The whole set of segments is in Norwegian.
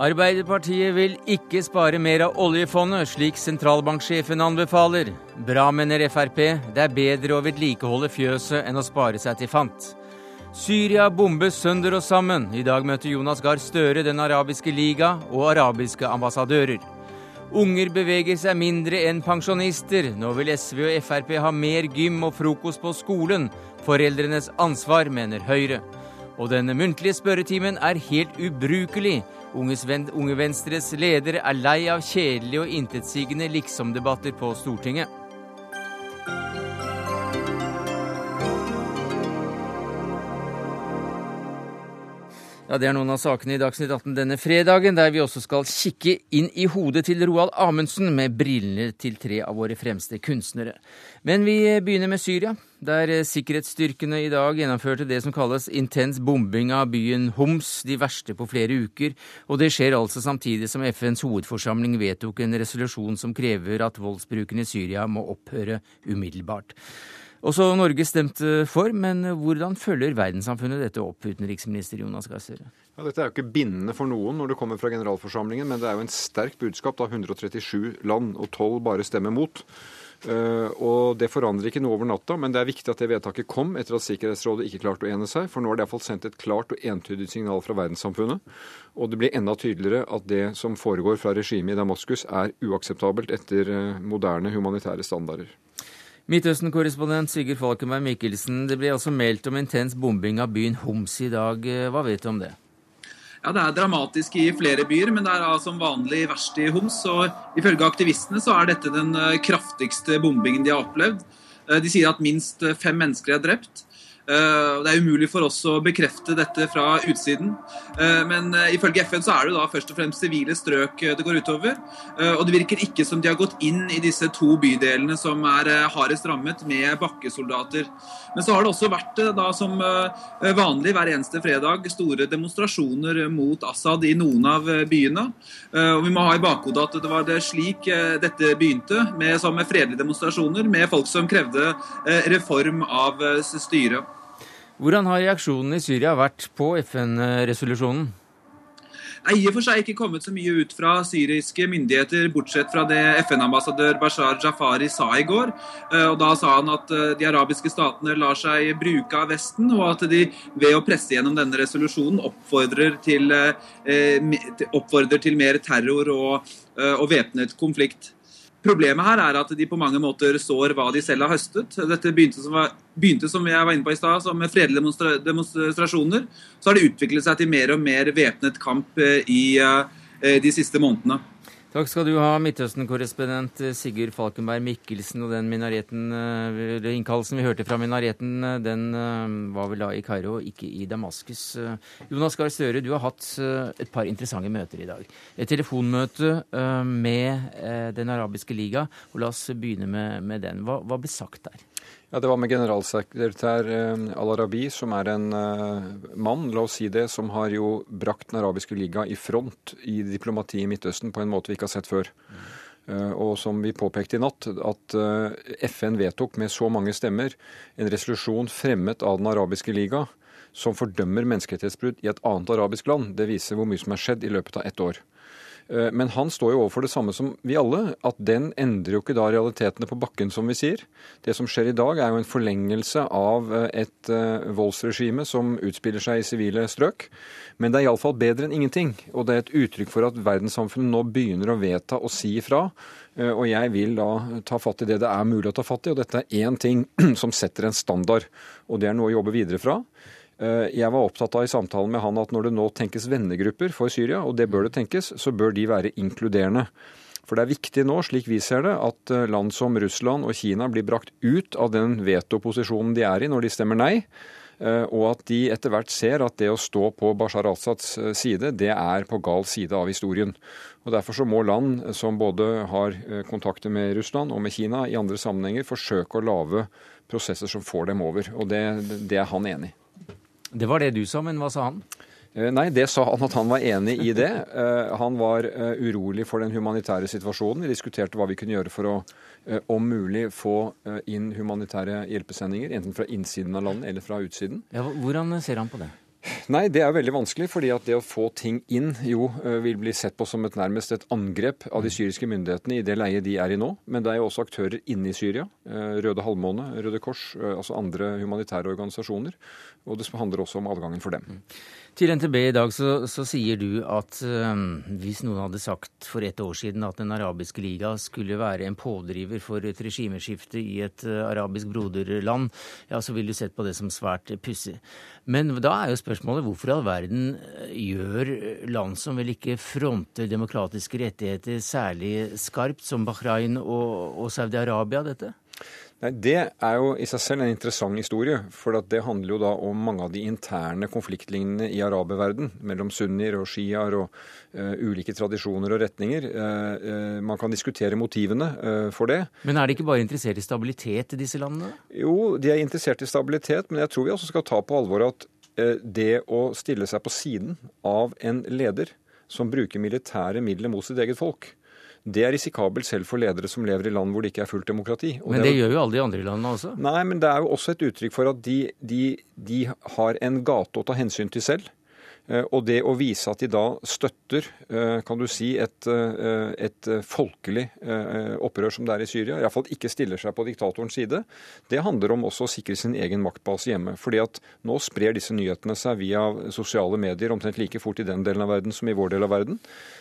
Arbeiderpartiet vil ikke spare mer av oljefondet, slik sentralbanksjefen anbefaler. Bra, mener Frp. Det er bedre å vedlikeholde fjøset enn å spare seg til fant. Syria bombes sønder og sammen. I dag møter Jonas Gahr Støre Den arabiske liga og arabiske ambassadører. Unger beveger seg mindre enn pensjonister. Nå vil SV og Frp ha mer gym og frokost på skolen. Foreldrenes ansvar, mener Høyre. Og denne muntlige spørretimen er helt ubrukelig. Unge Venstres leder er lei av kjedelige og intetsigende liksomdebatter på Stortinget. Ja, Det er noen av sakene i Dagsnytt 18 denne fredagen, der vi også skal kikke inn i hodet til Roald Amundsen med brillene til tre av våre fremste kunstnere. Men vi begynner med Syria, der sikkerhetsstyrkene i dag gjennomførte det som kalles intens bombing av byen Homs, de verste på flere uker. Og det skjer altså samtidig som FNs hovedforsamling vedtok en resolusjon som krever at voldsbruken i Syria må opphøre umiddelbart. Også Norge stemte for, men hvordan følger verdenssamfunnet dette opp, utenriksminister Jonas Gahr Støre? Ja, dette er jo ikke bindende for noen når det kommer fra generalforsamlingen, men det er jo en sterk budskap da 137 land og 12 bare stemmer mot. Uh, og Det forandrer ikke noe over natta, men det er viktig at det vedtaket kom etter at Sikkerhetsrådet ikke klarte å ene seg. For nå er det iallfall sendt et klart og entydig signal fra verdenssamfunnet. Og det blir enda tydeligere at det som foregår fra regimet i Damaskus er uakseptabelt etter moderne humanitære standarder. Midtøsten-korrespondent Sigurd Falkenberg Mikkelsen, det ble altså meldt om intens bombing av byen Homs i dag. Hva vet du om det? Ja, Det er dramatisk i flere byer, men det er som vanlig verst i Homs. og Ifølge aktivistene så er dette den eh, kraftigste bombingen de har opplevd. Eh, de sier at minst fem mennesker er drept. Eh, det er umulig for oss å bekrefte dette fra utsiden. Eh, men eh, ifølge FN så er det da først og fremst sivile strøk det går utover. Og det virker ikke som de har gått inn i disse to bydelene som er hardest rammet, med bakkesoldater. Men så har det også vært da som vanlig hver eneste fredag store demonstrasjoner mot Assad i noen av byene. Og vi må ha i bakhodet at det var det slik dette begynte, med, med fredelige demonstrasjoner, med folk som krevde reform av styret. Hvordan har reaksjonen i Syria vært på FN-resolusjonen? Er i og for seg ikke kommet så mye ut fra syriske myndigheter, bortsett fra det FN-ambassadør Bashar Jafari sa i går. Eh, og Da sa han at eh, de arabiske statene lar seg bruke av Vesten, og at de ved å presse gjennom denne resolusjonen oppfordrer til, eh, oppfordrer til mer terror og, og væpnet konflikt. Problemet her er at de på mange måter sår hva de selv har høstet. Dette begynte som, begynte, som jeg var inne på i stad, som fredelige demonstra demonstrasjoner. Så har det utviklet seg til mer og mer væpnet kamp eh, i uh, de siste månedene. Takk skal du ha, Midtøsten-korrespondent Sigurd Falkenberg Mikkelsen. Og den minareten, eller innkallelsen vi hørte fra minareten, eh, den eh, var vel da i Kairo, ikke i Damaskus. Jonas Gahr Støre, du har hatt et par interessante møter i dag. Et telefonmøte med Den arabiske liga. og La oss begynne med, med den. Hva, hva ble sagt der? Ja, Det var med generalsekretær eh, Al-Arabi, som er en uh, mann la oss si det, som har jo brakt Den arabiske liga i front i diplomatiet i Midtøsten på en måte vi ikke har sett før. Uh, og som vi påpekte i natt, at FN vedtok med så mange stemmer en resolusjon fremmet av Den arabiske liga som fordømmer menneskerettighetsbrudd i et annet arabisk land. Det viser hvor mye som er skjedd i løpet av ett år. Eh, men han står jo overfor det samme som vi alle, at den endrer jo ikke da realitetene på bakken, som vi sier. Det som skjer i dag, er jo en forlengelse av eh, et eh, voldsregime som utspiller seg i sivile strøk. Men det er iallfall bedre enn ingenting. Og det er et uttrykk for at verdenssamfunnet nå begynner å vedta og si ifra. Og jeg vil da ta fatt i det det er mulig å ta fatt i. Og dette er én ting som setter en standard. Og det er noe å jobbe videre fra. Eh, jeg var opptatt av i samtalen med han at når det nå tenkes vennegrupper for Syria, og det bør det tenkes, så bør de være inkluderende. For det er viktig nå, slik vi ser det, at eh, land som Russland og Kina blir brakt ut av den vetoposisjonen de er i når de stemmer nei. Eh, og at de etter hvert ser at det å stå på Bashar Assads side, det er på gal side av historien. Og Derfor så må land som både har kontakter med Russland og med Kina i andre sammenhenger, forsøke å lage prosesser som får dem over. Og det, det er han enig i. Det var det du sa, men hva sa han? Eh, nei, det sa han at han var enig i det. Eh, han var eh, urolig for den humanitære situasjonen. Vi diskuterte hva vi kunne gjøre for å om mulig få inn humanitære hjelpesendinger, enten fra innsiden av landet eller fra utsiden. Ja, hvordan ser han på det? Nei, det er veldig vanskelig, fordi at det å få ting inn jo vil bli sett på som et nærmest et angrep av de syriske myndighetene i det leiet de er i nå. Men det er jo også aktører inne i Syria. Røde Halvmåne, Røde Kors, altså andre humanitære organisasjoner. Og det handler også om adgangen for dem. Til NTB i dag så, så sier du at um, hvis noen hadde sagt for et år siden at Den arabiske liga skulle være en pådriver for et regimeskifte i et uh, arabisk broderland, ja, så ville du sett på det som svært pussig. Men da er jo spørsmålet hvorfor i all verden eh, gjør land som vel ikke fronter demokratiske rettigheter særlig skarpt, som Bahrain og, og Saudi-Arabia, dette? Nei, Det er jo i seg selv en interessant historie. For det handler jo da om mange av de interne konfliktlinjene i araberverden mellom sunnier og sjiaer og uh, ulike tradisjoner og retninger. Uh, uh, man kan diskutere motivene for det. Men er de ikke bare interessert i stabilitet i disse landene? Jo, de er interessert i stabilitet, men jeg tror vi også skal ta på alvor at det å stille seg på siden av en leder som bruker militære midler mot sitt eget folk, det er risikabelt selv for ledere som lever i land hvor det ikke er fullt demokrati. Og men det, det gjør jo alle de andre landene også? Nei, men det er jo også et uttrykk for at de, de, de har en gate å ta hensyn til selv. Eh, og det å vise at de da støtter eh, kan du si, et, eh, et folkelig opprør som det er i Syria, iallfall ikke stiller seg på diktatorens side, det handler om også å sikre sin egen maktbase hjemme. Fordi at nå sprer disse nyhetene seg via sosiale medier omtrent like fort i den delen av verden som i vår del av verden.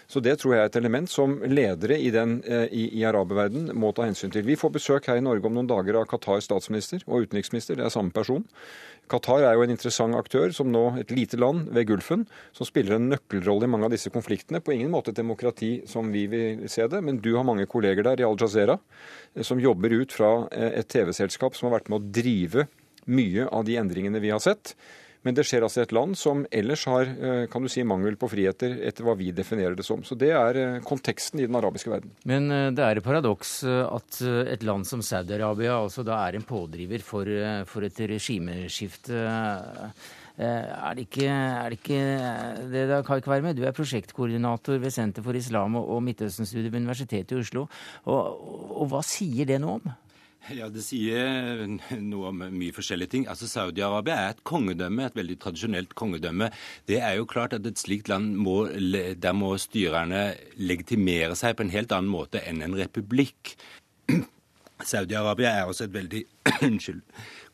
Så det tror jeg er et element som ledere i, den, i, i araberverdenen må ta hensyn til. Vi får besøk her i Norge om noen dager av Qatars statsminister og utenriksminister, det er samme person. Qatar er jo en interessant aktør, som nå et lite land ved Gulfen, som spiller en nøkkelrolle i mange av disse konfliktene. På ingen måte et demokrati som vi vil se det, men du har mange kolleger der i Al Jazeera eh, som jobber ut fra eh, et TV-selskap som har vært med å drive mye av de endringene vi har sett. Men det skjer altså i et land som ellers har eh, kan du si, mangel på friheter, etter hva vi definerer det som. Så det er eh, konteksten i den arabiske verden. Men eh, det er et paradoks at et land som Saudi-Arabia altså da er en pådriver for, for et regimeskifte. Er det, ikke, er det ikke det da, Kai Kverme, du er prosjektkoordinator ved Senter for islam og Midtøsten-studier ved Universitetet i Oslo. Og, og hva sier det noe om? Ja, Det sier noe om mye forskjellige ting. Altså, Saudi-Arabia er et kongedømme, et veldig tradisjonelt kongedømme. Det er jo klart at et slikt land må, der må styrerne legitimere seg på en helt annen måte enn en republikk. Saudi-Arabia er også et veldig unnskyld,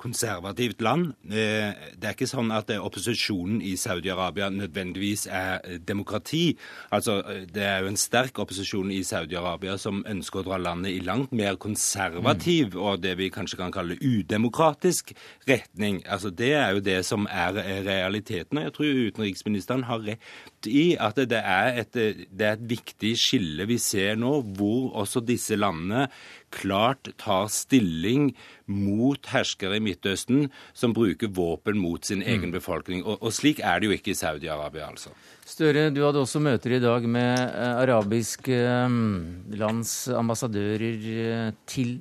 konservativt land. Eh, det er ikke sånn at eh, opposisjonen i Saudi-Arabia nødvendigvis er eh, demokrati. Altså, Det er jo en sterk opposisjon i Saudi-Arabia som ønsker å dra landet i langt mer konservativ og det vi kanskje kan kalle udemokratisk retning. Altså, Det er jo det som er realiteten. og Jeg tror utenriksministeren har rett i at det er et, det er et viktig skille vi ser nå, hvor også disse landene klart tar stilling mot herskere i Midtøsten som bruker våpen mot sin egen mm. befolkning. Og, og, slik er det jo ikke i Saudi-Arabia, altså. Støre, du hadde også møter i dag med eh, arabiske eh, lands ambassadører eh, til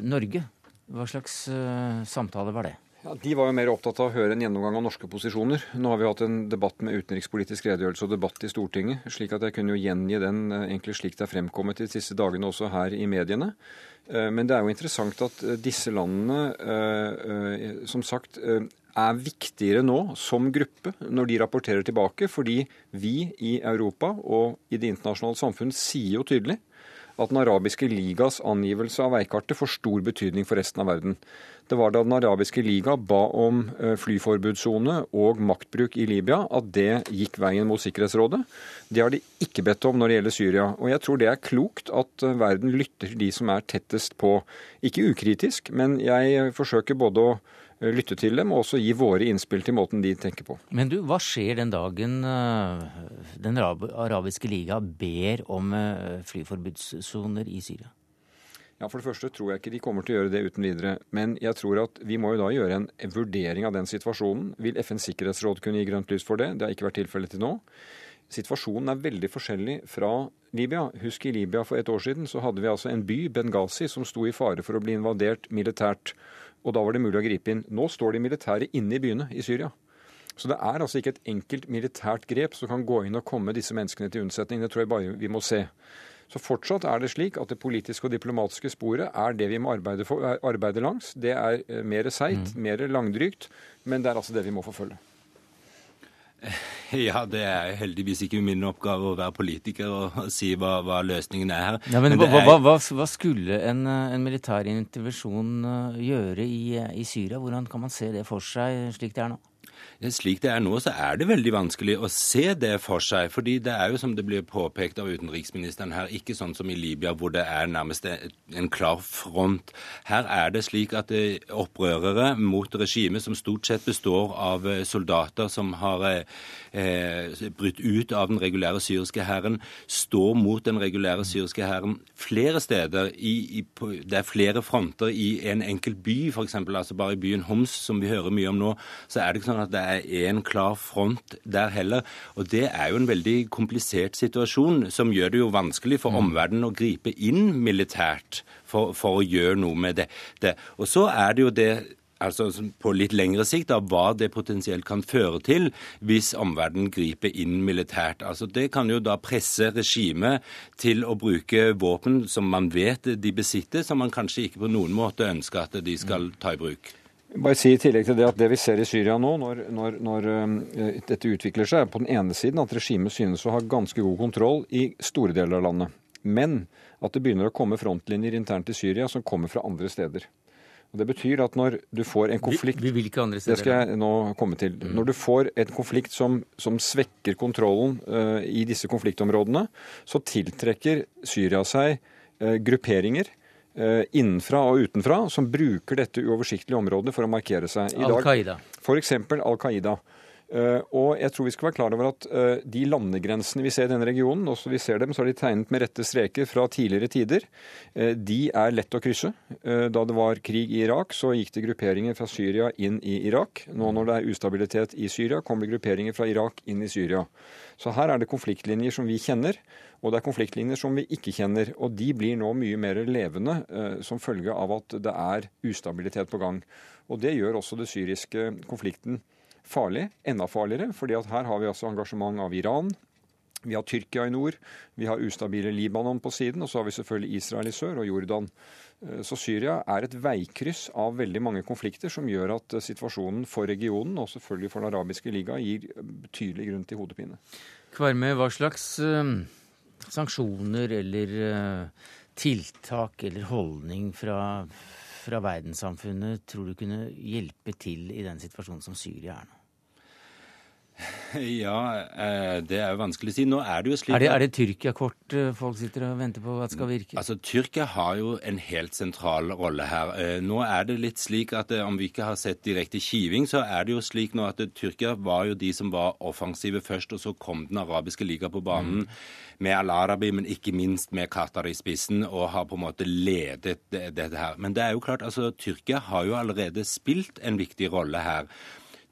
Norge. Hva slags samtale var det? Ja, De var jo mer opptatt av å høre en gjennomgang av norske posisjoner. Nå har vi hatt en debatt med utenrikspolitisk redegjørelse og debatt i Stortinget, slik at jeg kunne jo gjengi den eh, egentlig slik det er fremkommet de siste dagene også her i mediene. Eh, men det er jo interessant at eh, disse landene, som sagt, er viktigere nå som gruppe når de rapporterer tilbake, fordi vi i Europa og i det internasjonale samfunn sier jo tydelig at Den arabiske ligas angivelse av veikartet får stor betydning for resten av verden. Det var da Den arabiske liga ba om eh, flyforbudssone og maktbruk i Libya, at det gikk veien mot Sikkerhetsrådet. Det har de ikke bedt om når det gjelder Syria. Og jeg tror det er klokt at eh, verden lytter til de som er tettest på. Ikke ukritisk, men jeg forsøker både å lytte til dem og også gi våre innspill til måten de tenker på. Men du, hva skjer den dagen Den arabiske liga ber om flyforbudssoner i Syria? Ja, For det første tror jeg ikke de kommer til å gjøre det uten videre. Men jeg tror at vi må jo da gjøre en vurdering av den situasjonen. Vil FNs sikkerhetsråd kunne gi grønt lys for det? Det har ikke vært tilfellet til nå. Situasjonen er veldig forskjellig fra Libya. Husk i Libya for et år siden så hadde vi altså en by, Benghazi, som sto i fare for å bli invadert militært. Og da var det mulig å gripe inn. Nå står de militære inne i byene i Syria. Så det er altså ikke et enkelt militært grep som kan gå inn og komme disse menneskene til unnsetning. Det tror jeg bare vi må se. Så fortsatt er det slik at det politiske og diplomatiske sporet er det vi må arbeide, for, arbeide langs. Det er eh, mer seigt, mm. mer langdrygt, men det er altså det vi må forfølge. Ja, det er heldigvis ikke min oppgave å være politiker og si hva, hva løsningen er her. Ja, men, men hva, hva, hva, skulle en, en, militær intervensjon eh, gjøre i, i Syria? Hvordan kan man se det for seg slik det er nå? Slik det er nå, så er det veldig vanskelig å se det for seg. fordi det er jo, som det blir påpekt av utenriksministeren her, ikke sånn som i Libya, hvor det er nærmest en klar front. Her er det slik at opprørere mot regimet, som stort sett består av eh, soldater som har eh, brutt ut av den regulære syriske hæren, står mot den regulære syriske hæren flere steder. I, i, det er flere fronter i en enkelt by, f.eks. Altså bare i byen Homs, som vi hører mye om nå, så er det ikke sånn at det er én klar front der heller. Og det er jo en veldig komplisert situasjon, som gjør det jo vanskelig for mm. omverdenen å gripe inn militært for, for, å gjøre noe med det. det. Og så er det jo det altså på litt lengre sikt, av hva det potensielt kan føre til hvis omverdenen griper inn militært. Altså Det kan jo da presse regimet til å bruke våpen som man vet de besitter, som man kanskje ikke på noen måte ønsker at de skal ta i bruk. Bare si i tillegg til Det at det vi ser i Syria nå, når, når, når uh, dette utvikler seg, er på den ene siden at regimet synes å ha ganske god kontroll i store deler av landet. Men at det begynner å komme frontlinjer internt i Syria som kommer fra andre steder. Og Det betyr at når du får en konflikt Vi, steder. Det skal jeg nå komme til. Mm. Når du får en konflikt som, som svekker kontrollen uh, i disse konfliktområdene, så tiltrekker Syria seg uh, grupperinger innenfra og utenfra som bruker dette uoversiktlige området for å markere seg. I Al Qaida. F.eks. Al Qaida. Uh, og jeg tror vi skal være klar over at uh, de landegrensene vi ser i denne regionen, også vi ser dem, så har de tegnet med rette streker fra tidligere tider. Uh, de er lett å krysse. da det var krig i Irak, så gikk det grupperinger fra Syria inn i Irak. Nå når det er ustabilitet i Syria, kommer det grupperinger fra Irak inn i Syria. Så her er det konfliktlinjer som vi kjenner. Og det er konfliktlinjer som vi ikke kjenner. Og de blir nå mye mer levende eh, som følge av at det er ustabilitet på gang. Og det gjør også det syriske konflikten farlig. Enda farligere. fordi at her har vi altså engasjement av Iran. Vi har Tyrkia i nord, vi har ustabile Libanon på siden, og så har vi selvfølgelig Israel i sør og Jordan. Eh, så Syria er et veikryss av veldig mange konflikter som gjør at eh, situasjonen for regionen, og selvfølgelig for Den arabiske liga, gir betydelig grunn til hodepine. Kvarme, hva slags sanksjoner eller tiltak eller holdning fra, fra verdenssamfunnet tror du kunne hjelpe til i den situasjonen som Syria er nå? Ja, eh, det er jo vanskelig å si. Nå er det jo slik Er det, er det Tyrkia-kort eh, folk sitter og venter på at skal virke? Altså, Tyrkia har jo en helt sentral rolle her. Eh, nå er det litt slik at om vi ikke har sett direkte kiving, så er det jo slik nå at Tyrkia var jo de som var offensive først, og så kom Den arabiske liga på banen. Mm. Med Al-Arabi, men ikke minst med Qatar i spissen, og har på en måte ledet dette her. Men det er jo klart, altså Tyrkia har jo allerede spilt en viktig rolle her.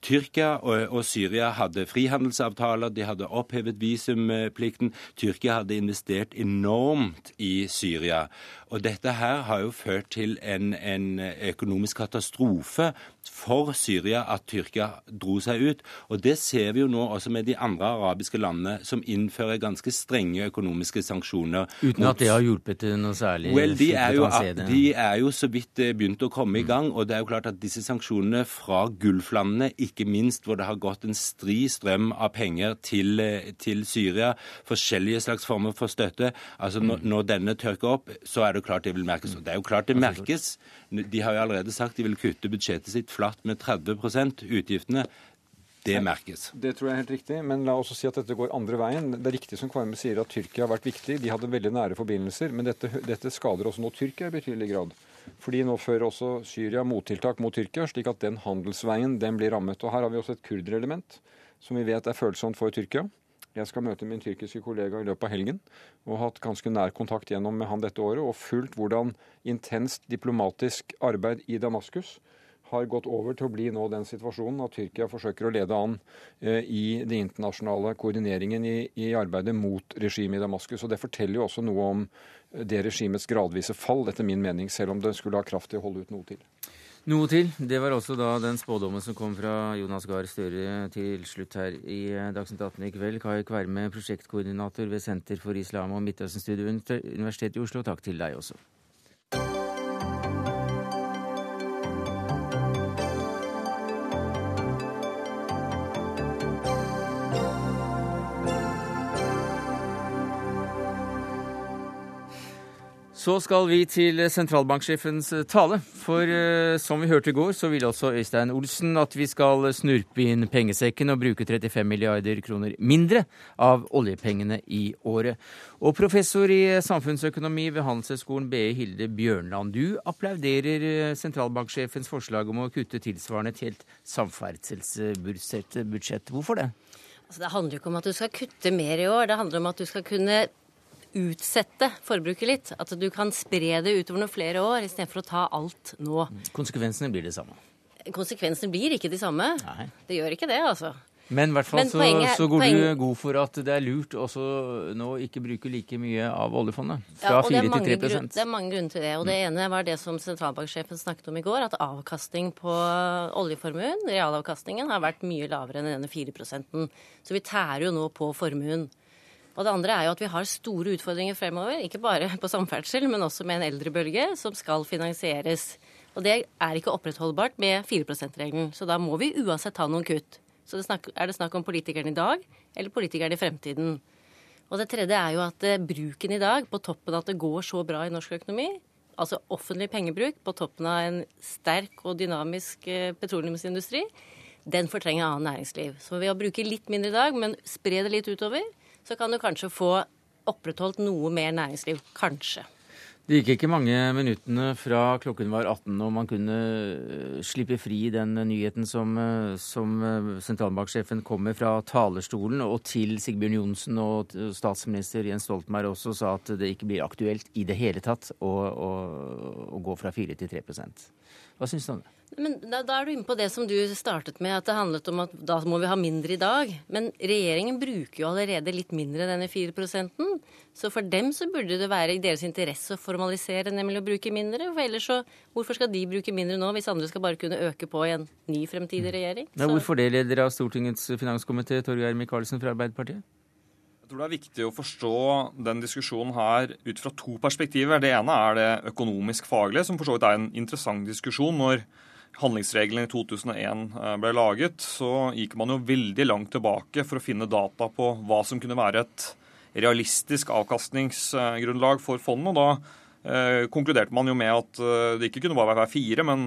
Tyrkia og, og, Syria hadde frihandelsavtaler, de hadde opphevet visumplikten. Tyrkia hadde investert enormt i Syria. Og dette her har jo ført til en, en økonomisk katastrofe for Syria at Tyrkia dro seg ut. Og det ser vi jo nå også med de andre arabiske landene som innfører ganske strenge økonomiske sanksjoner. Uten at det har hjulpet noe særlig? Well, de er, jo, de er jo så vidt eh, begynt å komme i gang. Og det er jo klart at disse sanksjonene fra Gulflandene, ikke minst hvor det har gått en stri strøm av penger til, eh, til Syria, forskjellige slags former for støtte, altså når, mm. når denne tørker opp, så er det det klart det vil merkes. Og det er jo klart det merkes. De har jo allerede sagt de vil kutte budsjettet sitt flatt med 30% utgiftene. Det merkes. Det tror jeg er helt riktig, men la oss si at dette går andre veien. Det er riktig som Kvarme sier at Tyrkia har vært viktig. De hadde veldig nære forbindelser, men dette, dette skader også nå Tyrkia i betydelig grad. Fordi nå fører også Syria mottiltak mot Tyrkia, slik at den handelsveien den blir rammet. Og Her har vi også et kurderelement som vi vet er følsomt for Tyrkia. Jeg skal møte min tyrkiske kollega i løpet av helgen og hatt ganske nær kontakt gjennom med han dette året og fulgt hvordan intenst diplomatisk arbeid i Damaskus har gått over til å bli nå den situasjonen at Tyrkia forsøker å lede an eh, i den internasjonale koordineringen i, i arbeidet mot regimet i Damaskus. Og Det forteller jo også noe om det regimets gradvise fall, etter min mening, selv om det skulle ha kraft til å holde ut noe til. Noe til. Det var også da den spådommen som kom fra Jonas Gahr Støre til slutt her i eh, Dagsnytt 18 i kveld. Kai Kverme, prosjektkoordinator ved Senter for islam og Midtøsten-studier ved Universitetet i Oslo. Takk til deg også. Så skal vi til sentralbanksjefens tale. For uh, som vi hørte i går, så vil også Øystein Olsen at vi skal snurpe inn pengesekken og bruke 35 milliarder kroner mindre av oljepengene i året. Og professor i samfunnsøkonomi ved Handelshøyskolen BE, Hilde Bjørnland, du applauderer eh, sentralbanksjefens forslag om å kutte tilsvarende et helt samferdselsbudsjett. Hvorfor det? Altså, det handler jo ikke om at du skal kutte mer i år, det handler om at du skal kunne utsette forbruket litt. At du kan spre det utover noen flere år istedenfor å ta alt nå. Konsekvensene blir de samme? Konsekvensene blir ikke de samme. Nei. Det gjør ikke det, altså. Men i hvert fall så, så, går poenget, du god for at det er lurt også nå ikke bruke like mye av oljefondet. Fra ja, 4 til 3 grunn, Det er mange grunner til det. Og det mm. ene var det som sentralbanksjefen snakket om i går, at avkastning på oljeformuen, realavkastningen, har vært mye lavere enn denne 4% Så vi tærer jo nå på formuen. Og det andre er jo at vi har store utfordringer fremover, ikke bare på samferdsel, men også med en eldrebølge som skal finansieres. Og det er ikke opprettholdbart med 4 %-regelen. Så da må vi uansett ta noen kutt. Så det snakk, er det snakk om politikerne i dag eller politikerne i fremtiden. Og det tredje er jo at eh, bruken i dag, på toppen av at det går så bra i norsk økonomi, altså offentlig pengebruk på toppen av en sterk og dynamisk eh, petroleumsindustri, den fortrenger annet næringsliv. Så ved å bruke litt mindre i dag, men spre det litt utover, så kan du kanskje få opprettholdt noe mer næringsliv. Kanskje. Det gikk ikke mange minuttene fra klokken var 18 og man kunne eh, slippe fri den nyheten som, eh, som eh, sentralbanksjefen kom med fra talerstolen, og til Sigbjørn Johnsen og statsminister Jens Stoltenberg også sa at det ikke blir aktuelt i det hele tatt å, å, å gå fra 4 til 3 Hva syns du om det? Men da, da, er du inne på det som du startet med, at det handlet om at da må vi ha mindre i dag. Men regjeringen bruker jo allerede litt mindre enn denne 4% Så for dem så burde det være i deres interesse å formalisere, nemlig å bruke mindre. For ellers så, hvorfor skal de bruke mindre nå, hvis andre skal bare kunne øke på i en ny fremtidig regjering? Ja, hvorfor det, leder av Stortingets finanskomité, Torgeir Micaelsen fra Arbeiderpartiet? Jeg tror det er viktig å forstå den diskusjonen her ut fra to perspektiver. Det ene er det økonomisk-faglige, som for så vidt er en interessant diskusjon. når handlingsregelen i 2001 eh, ble laget, så gikk man jo veldig langt tilbake for å finne data på hva som kunne være et realistisk avkastningsgrunnlag for fondet. og Da konkluderte man jo med at eh, det ikke kunne bare være fire, men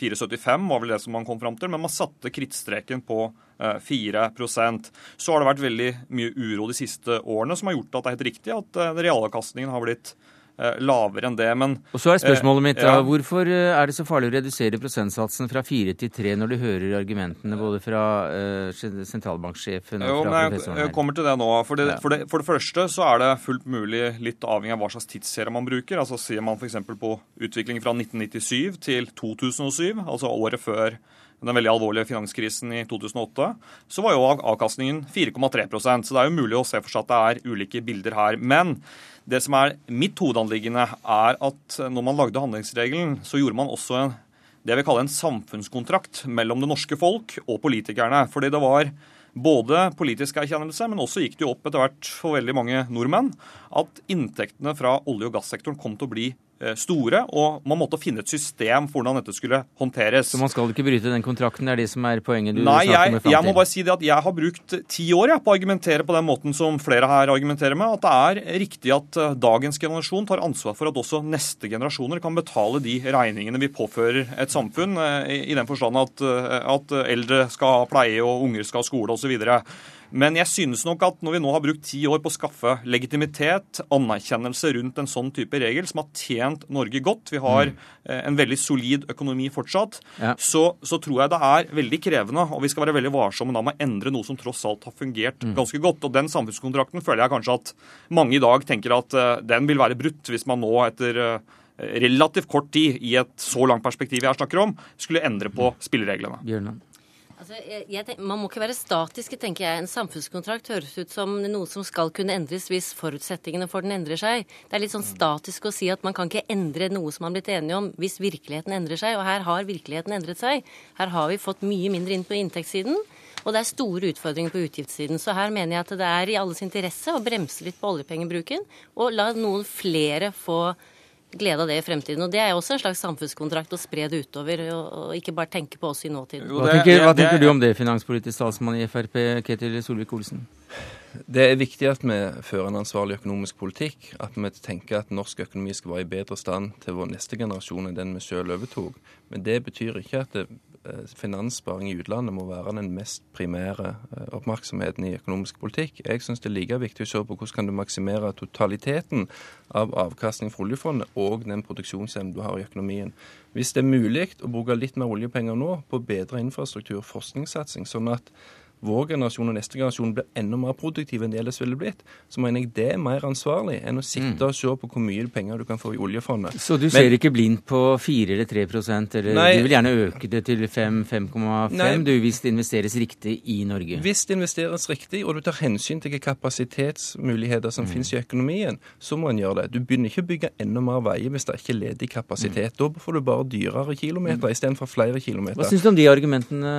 4,75 var vel det som man kom fram til. Men man satte krittstreken på 4% Så har det vært veldig mye uro de siste årene som har gjort at det er helt riktig at realavkastningen har blitt Eh, lavere enn det. Men, og så er spørsmålet mitt ja. hvorfor eh, er det så farlig å redusere prosentsatsen fra fire til tre når du hører argumentene både fra uh, sentralbanksjefen og jo, fra professoren her? Jeg kommer til det nå. For det, ja. for, det, for det, første så er det fullt mulig, litt avhengig av hva slags tidsserie man bruker. altså Ser man f.eks. på utvikling fra 1997 til 2007, altså året før den veldig alvorlige finanskrisen i 2008, så var jo avkastningen 4,3% Så det er jo mulig å se for seg at det er ulike bilder her. Men det som er mitt hovedanliggende, er at når man lagde handlingsregelen, så gjorde man også en, det jeg vil kalle en samfunnskontrakt mellom det norske folk og politikerne. Fordi det var både politisk erkjennelse, men også gikk det jo opp etter hvert for veldig mange nordmenn at inntektene fra olje- og gassektoren kom til å bli store, og man måtte finne et system for hvordan dette skulle håndteres. Så man skal ikke bryte den kontrakten? Det er det som er poenget du Nei, snakker om i framtiden? Nei, Jeg må bare si det at jeg har brukt ti år jeg, på å argumentere på den måten som flere her argumenterer med. At det er riktig at eh, dagens generasjon tar ansvar for at også neste generasjoner kan betale de regningene vi påfører et samfunn, eh, i den forstand at, at eldre skal ha pleie og unger skal ha skole osv. Men jeg synes nok at når vi nå har brukt ti år på å skaffe legitimitet, anerkjennelse rundt en sånn type regel, som har tjent Norge godt, vi har mm. Eh, en veldig solid økonomi fortsatt, ja. så, så, tror jeg det er veldig krevende, og vi skal være veldig varsomme da med å endre noe som tross alt har fungert mm. ganske godt. Og den samfunnskontrakten føler jeg kanskje at mange i dag tenker at uh, den vil være brutt hvis man nå etter uh, relativt kort tid, i et så langt perspektiv jeg snakker om, skulle endre på mm. spillereglene. Bjørnland. Altså, jeg, jeg man må ikke være statiske, tenker jeg. En samfunnskontrakt høres ut som noe som skal kunne endres hvis forutsetningene for den endrer seg. Det er litt sånn statisk å si at man kan ikke endre noe som man har blitt enige om hvis virkeligheten endrer seg. Og her har virkeligheten endret seg. Her har vi fått mye mindre inn på inntektssiden. Og det er store utfordringer på utgiftssiden. Så her mener jeg at det er i alles interesse å bremse litt på oljepengebruken og la noen flere få glede av det i fremtiden. Og Det er jo også en slags samfunnskontrakt å spre det utover, og, og ikke bare tenke på oss i nåtiden. Hva tenker, hva tenker du om det, finanspolitisk talsmann i Frp, Ketil Solvik-Olsen? Det er viktig at vi fører en ansvarlig økonomisk politikk. At vi tenker at norsk økonomi skal være i bedre stand til vår neste generasjon enn den vi selv overtok. Men det betyr ikke at det, finanssparing i utlandet må være den mest primære eh, oppmerksomheten i økonomisk politikk. Jeg syns det er like viktig å se på hvordan kan du maksimere totaliteten av avkastning fra oljefondet og den produksjonsevnen du har i økonomien. Hvis det er mulig å bruke litt mer oljepenger nå på bedre infrastruktur og forskningssatsing, sånn at vår generasjon og neste generasjon blir enda mer produktive enn de ellers ville blitt, så mener jeg det er mer ansvarlig enn å sitte og se på hvor mye penger du kan få i oljefondet. Så du ser ikke blindt på 4 eller 3 eller Nei. du vil gjerne øke det til 5-5,5 du hvis det investeres riktig i Norge? Hvis det investeres riktig, og du tar hensyn til hvilke kapasitetsmuligheter som finnes i økonomien, så må en gjøre det. Du begynner ikke å bygge enda mer veier hvis det ikke er ledig kapasitet. Da får du bare dyrere kilometer istedenfor flere kilometer. Hva syns du om de argumentene,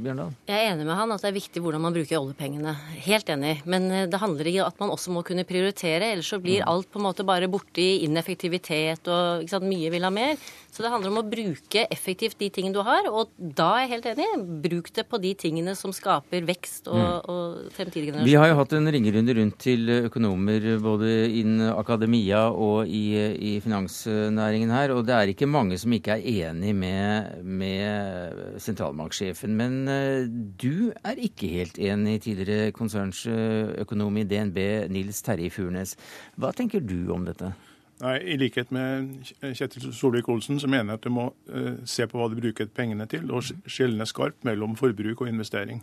Bjørndal? Jeg er enig med han at det er viktig hvordan man bruker oljepengene. Helt enig. Men eh, det handler i at man også må kunne prioritere, ellers så blir alt på en måte bare borte i ineffektivitet og sant, mye vil ha mer. Så det handler om å bruke effektivt de tingene du har, og da er jeg helt enig. Bruk det på de tingene som skaper vekst og, og fremtidige Vi har jo hatt en ringerunde rundt til økonomer både innen akademia og i, i finansnæringen her, og det er ikke mange som ikke er enig med, med sentralbanksjefen. Men eh, du er ikke helt enig, tidligere konsernsøkonom i DNB, Nils Terje Furnes. Hva tenker du om dette? Nei, I likhet med Kjetil Solvik-Olsen så mener jeg at du må eh, se på hva du bruker pengene til, og sk- skjelne skarpt mellom forbruk og investering.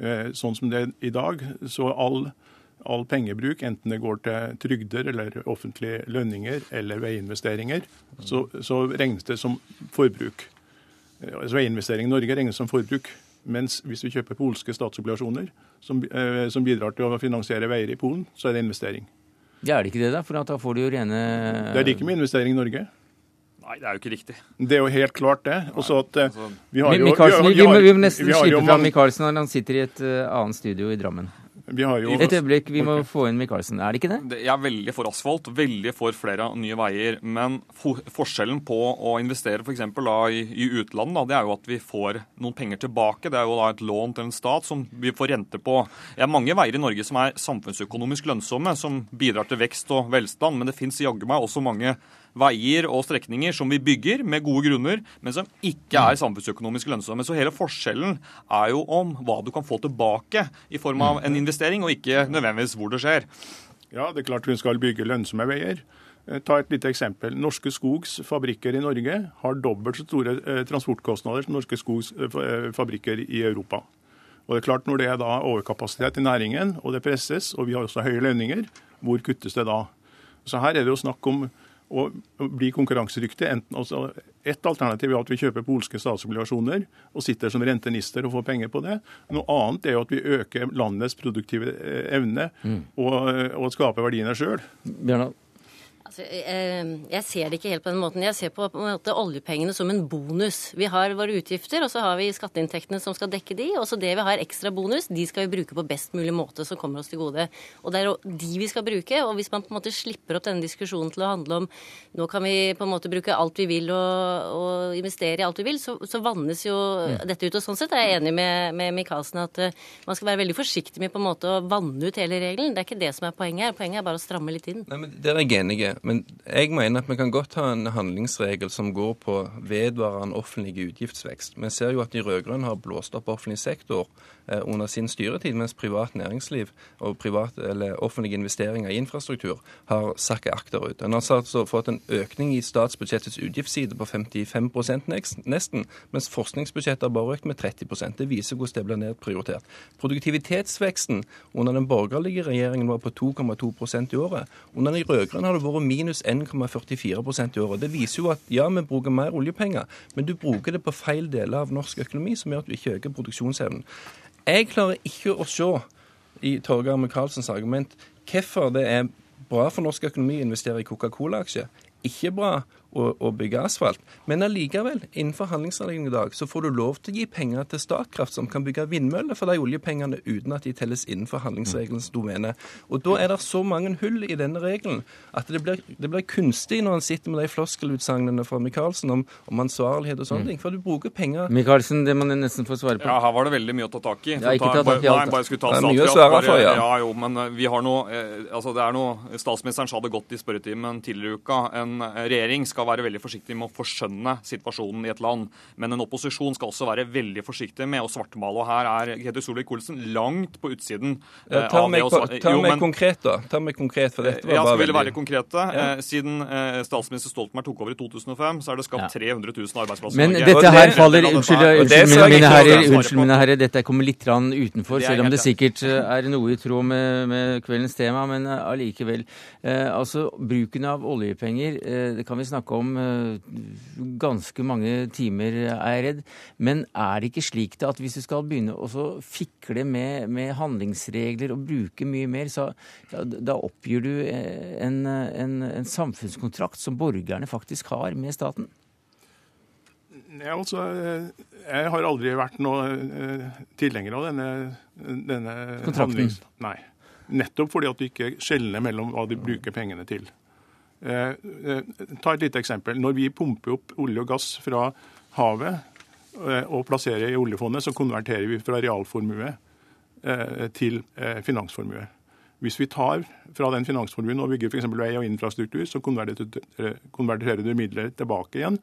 Eh, sånn som det er i dag, så all, all pengebruk, enten det går til trygder eller offentlige lønninger eller veiinvesteringer, så, så regnes det som forbruk. Eh, altså Veiinvestering i Norge regnes som forbruk. Mens hvis vi kjøper polske statsobligasjoner som, eh, som bidrar til å finansiere veier i Polen, så er det investering. Ja, er det ikke det, da? For da får du jo rene Det er like med investering i Norge. Nei, det er jo ikke riktig. Det er jo helt klart, det. Også at eh, altså, vi har jo vi, må, vi må nesten slippe fram Michaelsen når han sitter i et uh, annet studio i Drammen. Vi har jo Et øyeblikk, vi må få inn Michaelsen. Er det ikke det? Det- Jeg er veldig for asfalt, veldig for flere nye veier. Men for, forskjellen på å investere f.eks. i, i utlandet, da, det er jo at vi får noen penger tilbake. Det er jo da et lån til en stat som vi får rente på. Det er mange veier i Norge som er samfunnsøkonomisk lønnsomme, som bidrar til vekst og velstand. Men det fins jaggu meg også mange veier og strekninger som vi bygger med gode grunner, men som ikke er samfunnsøkonomisk lønnsomme. Så hele forskjellen er jo om hva du kan få tilbake i form av en investering, og ikke nødvendigvis hvor det skjer. Ja, det er klart hun skal bygge lønnsomme veier. Eh, Ta et lite eksempel. Norske Skogs fabrikker i Norge har dobbelt så store eh, transportkostnader som Norske Skogs eh, fabrikker i Europa. Og det er klart Når det er da overkapasitet i næringen, og det presses, og vi har også høye lønninger, hvor kuttes det da? Så her er det jo snakk om å bli konkurransedyktig. Enten, altså, et alternativ er at vi kjøper polske statsobligasjoner og sitter som rentenister og får penger på det. Noe annet er jo at vi øker landets produktive eh, evne og, og skaper verdiene sjøl. Bjørndal? Altså, eh, jeg ser det ikke helt på den måten. Jeg ser på, på måte oljepengene som en bonus. Vi har våre utgifter, og så har vi skatteinntektene som skal dekke de. Og så det vi har ekstra bonus, de skal vi bruke på best mulig måte som kommer oss til gode. Og det er de vi skal bruke. Og hvis man på en måte slipper opp denne diskusjonen til å handle om nå kan vi på en måte bruke alt vi vil og, og investere i alt vi vil, så, så vannes jo dette ut. Og sånn sett er jeg enig med, med Michaelsen at uh, man skal være veldig forsiktig med på en måte å vanne ut hele regelen. Det er ikke det som er poenget her. Poenget er bare å stramme litt inn. Nei, men Der er jeg enig. Men jeg mener at vi kan godt ha en handlingsregel som går på vedvarende offentlig utgiftsvekst. Vi ser jo at de rød-grønne har blåst opp offentlig sektor eh, under sin styretid, mens privat næringsliv og privat, offentlige investeringer i infrastruktur har sakket akterut. En har altså fått en økning i statsbudsjettets utgiftsside på 55 neks- nesten, mens forskningsbudsjettet har bare økt med 30 Det viser hvordan det blir nedprioritert. Produktivitetsveksten under den borgerlige regjeringen var på 2,2% i året. Under de rød-grønne har det vært minus 1,44 i året. Det viser jo at ja, vi bruker mer oljepenger, men du bruker det på feil deler av norsk økonomi, som gjør at du ikke øker produksjonsevnen. Jeg klarer ikke å se i Torgeir Micaelsens argument hvorfor det er bra for norsk økonomi å investere i Coca-Cola-aksjer. Ikke bra å, å bygge asfalt. Men allikevel, innenfor handlingsanleggene i dag, så får du lov til å gi penger til Statkraft, som kan bygge vindmøller for de oljepengene uten at de telles innenfor handlingsregelens domene. Og da er det så mange hull i denne regelen at det blir, det blir kunstig når han sitter med de floskelutsagnene fra Micaelsen om, om, ansvarlighet og sånne mm. ting. For du bruker penger Micaelsen, det må du nesten få svare på. Ja, her var det veldig mye å ta tak i. Ja, ikke ta tak i alt. Nei, bare skulle ta det er mye å svare for, ja. ja. jo, men eh, vi har noe, eh, altså det er noe Statsministeren sa det godt i spørretimen tidligere i uka. En regjering skal være veldig forsiktig med å forskjønne situasjonen i et land. Men en opposisjon skal også være veldig forsiktig med å svartmale. Og her er Ketil Solvik-Olsen langt på utsiden. Ja, ta meg, konkret, da. Ta meg konkret, for dette var ja, bare veldig... være konkrete. Ja. Eh, siden eh, statsminister Stoltenberg tok over i 2005, så er det skapt 300 000 arbeidsplasser Men dette her faller Unnskyld, unnskyld, mine, herrer, unnskyld mine herrer, dette kommer litt utenfor, selv om det sikkert eh, er noe i tråd med, med kveldens tema. Men allikevel. Eh, altså, bruken av oljepenger, eh, det kan vi snakke om eh, ganske mange timer, er jeg redd. Men er det ikke slik det at hvis du skal begynne å fikle med, med, handlingsregler og bruke mye mer, så ja, da oppgir du en, en, en samfunnskontrakt som borgerne faktisk har med staten? Ja, altså, jeg har aldri vært noe tilhenger av denne, denne Kontrakten? Nei. Nettopp fordi at du ikke skjelner mellom hva de bruker pengene til. Eh, eh, ta et lite eksempel. Når vi pumper opp olje og gass fra havet eh, og plasserer i oljefondet, så konverterer vi fra realformue til finansformue. Hvis vi tar fra den finansformuen og bygger f.eks. vei og infrastruktur, så konverterer du midler tilbake igjen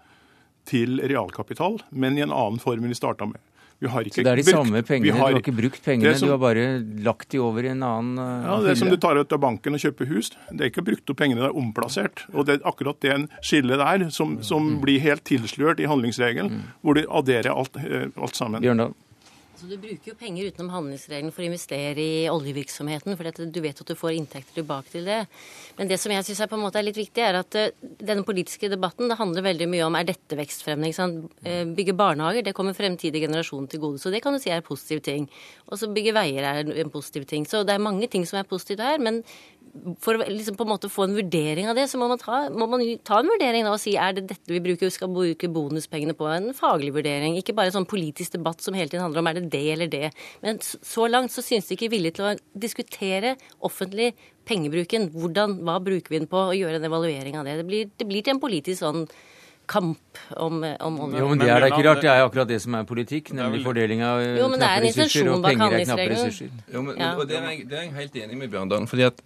til realkapital, men i en annen form enn vi starta med. Så det er de brukt, samme pengene? Har, du har ikke brukt pengene, som, du har bare lagt de over i en annen uh, Ja, Det som du tar ut av banken og kjøper hus, det er ikke brukt opp pengene, det er omplassert. Og det er akkurat det en skille der som, som mm. blir helt tilslørt i handlingsregelen, mm. hvor du adderer alt, eh, alt sammen. Bjørndal. Så Du bruker jo penger utenom handlingsregelen for å investere i oljevirksomheten, for du vet at du får inntekter tilbake til det. Men det som jeg syns er litt viktig, er at uh, denne politiske debatten det handler veldig mye om er dette vekstfremmende. Uh, bygge barnehager, det kommer fremtidige generasjoner til gode. Så det kan du si er en positiv ting. Og så bygge veier er en positiv ting. Så det er mange ting som er positivt her. Men for å liksom på en måte få en vurdering av det, så må man ta, må man ta en vurdering da og si er det dette vi bruker, skal bruke bonuspengene på. En faglig vurdering, ikke bare sånn politisk debatt som hele tiden handler om er det det eller det. Men så langt så synes de ikke villige til å diskutere offentlig pengebruken. Hvordan, hva bruker vi den på, og gjøre en evaluering av det. Det blir, det blir til en politisk sånn kamp om, om Jo, men det er da ikke rart. Det er akkurat det som er politikk, nemlig fordeling av knappe ressurser, og penger er knappe ressurser. Jo, men, ja. og det er, jeg, det er jeg helt enig med Bjørndalen. fordi at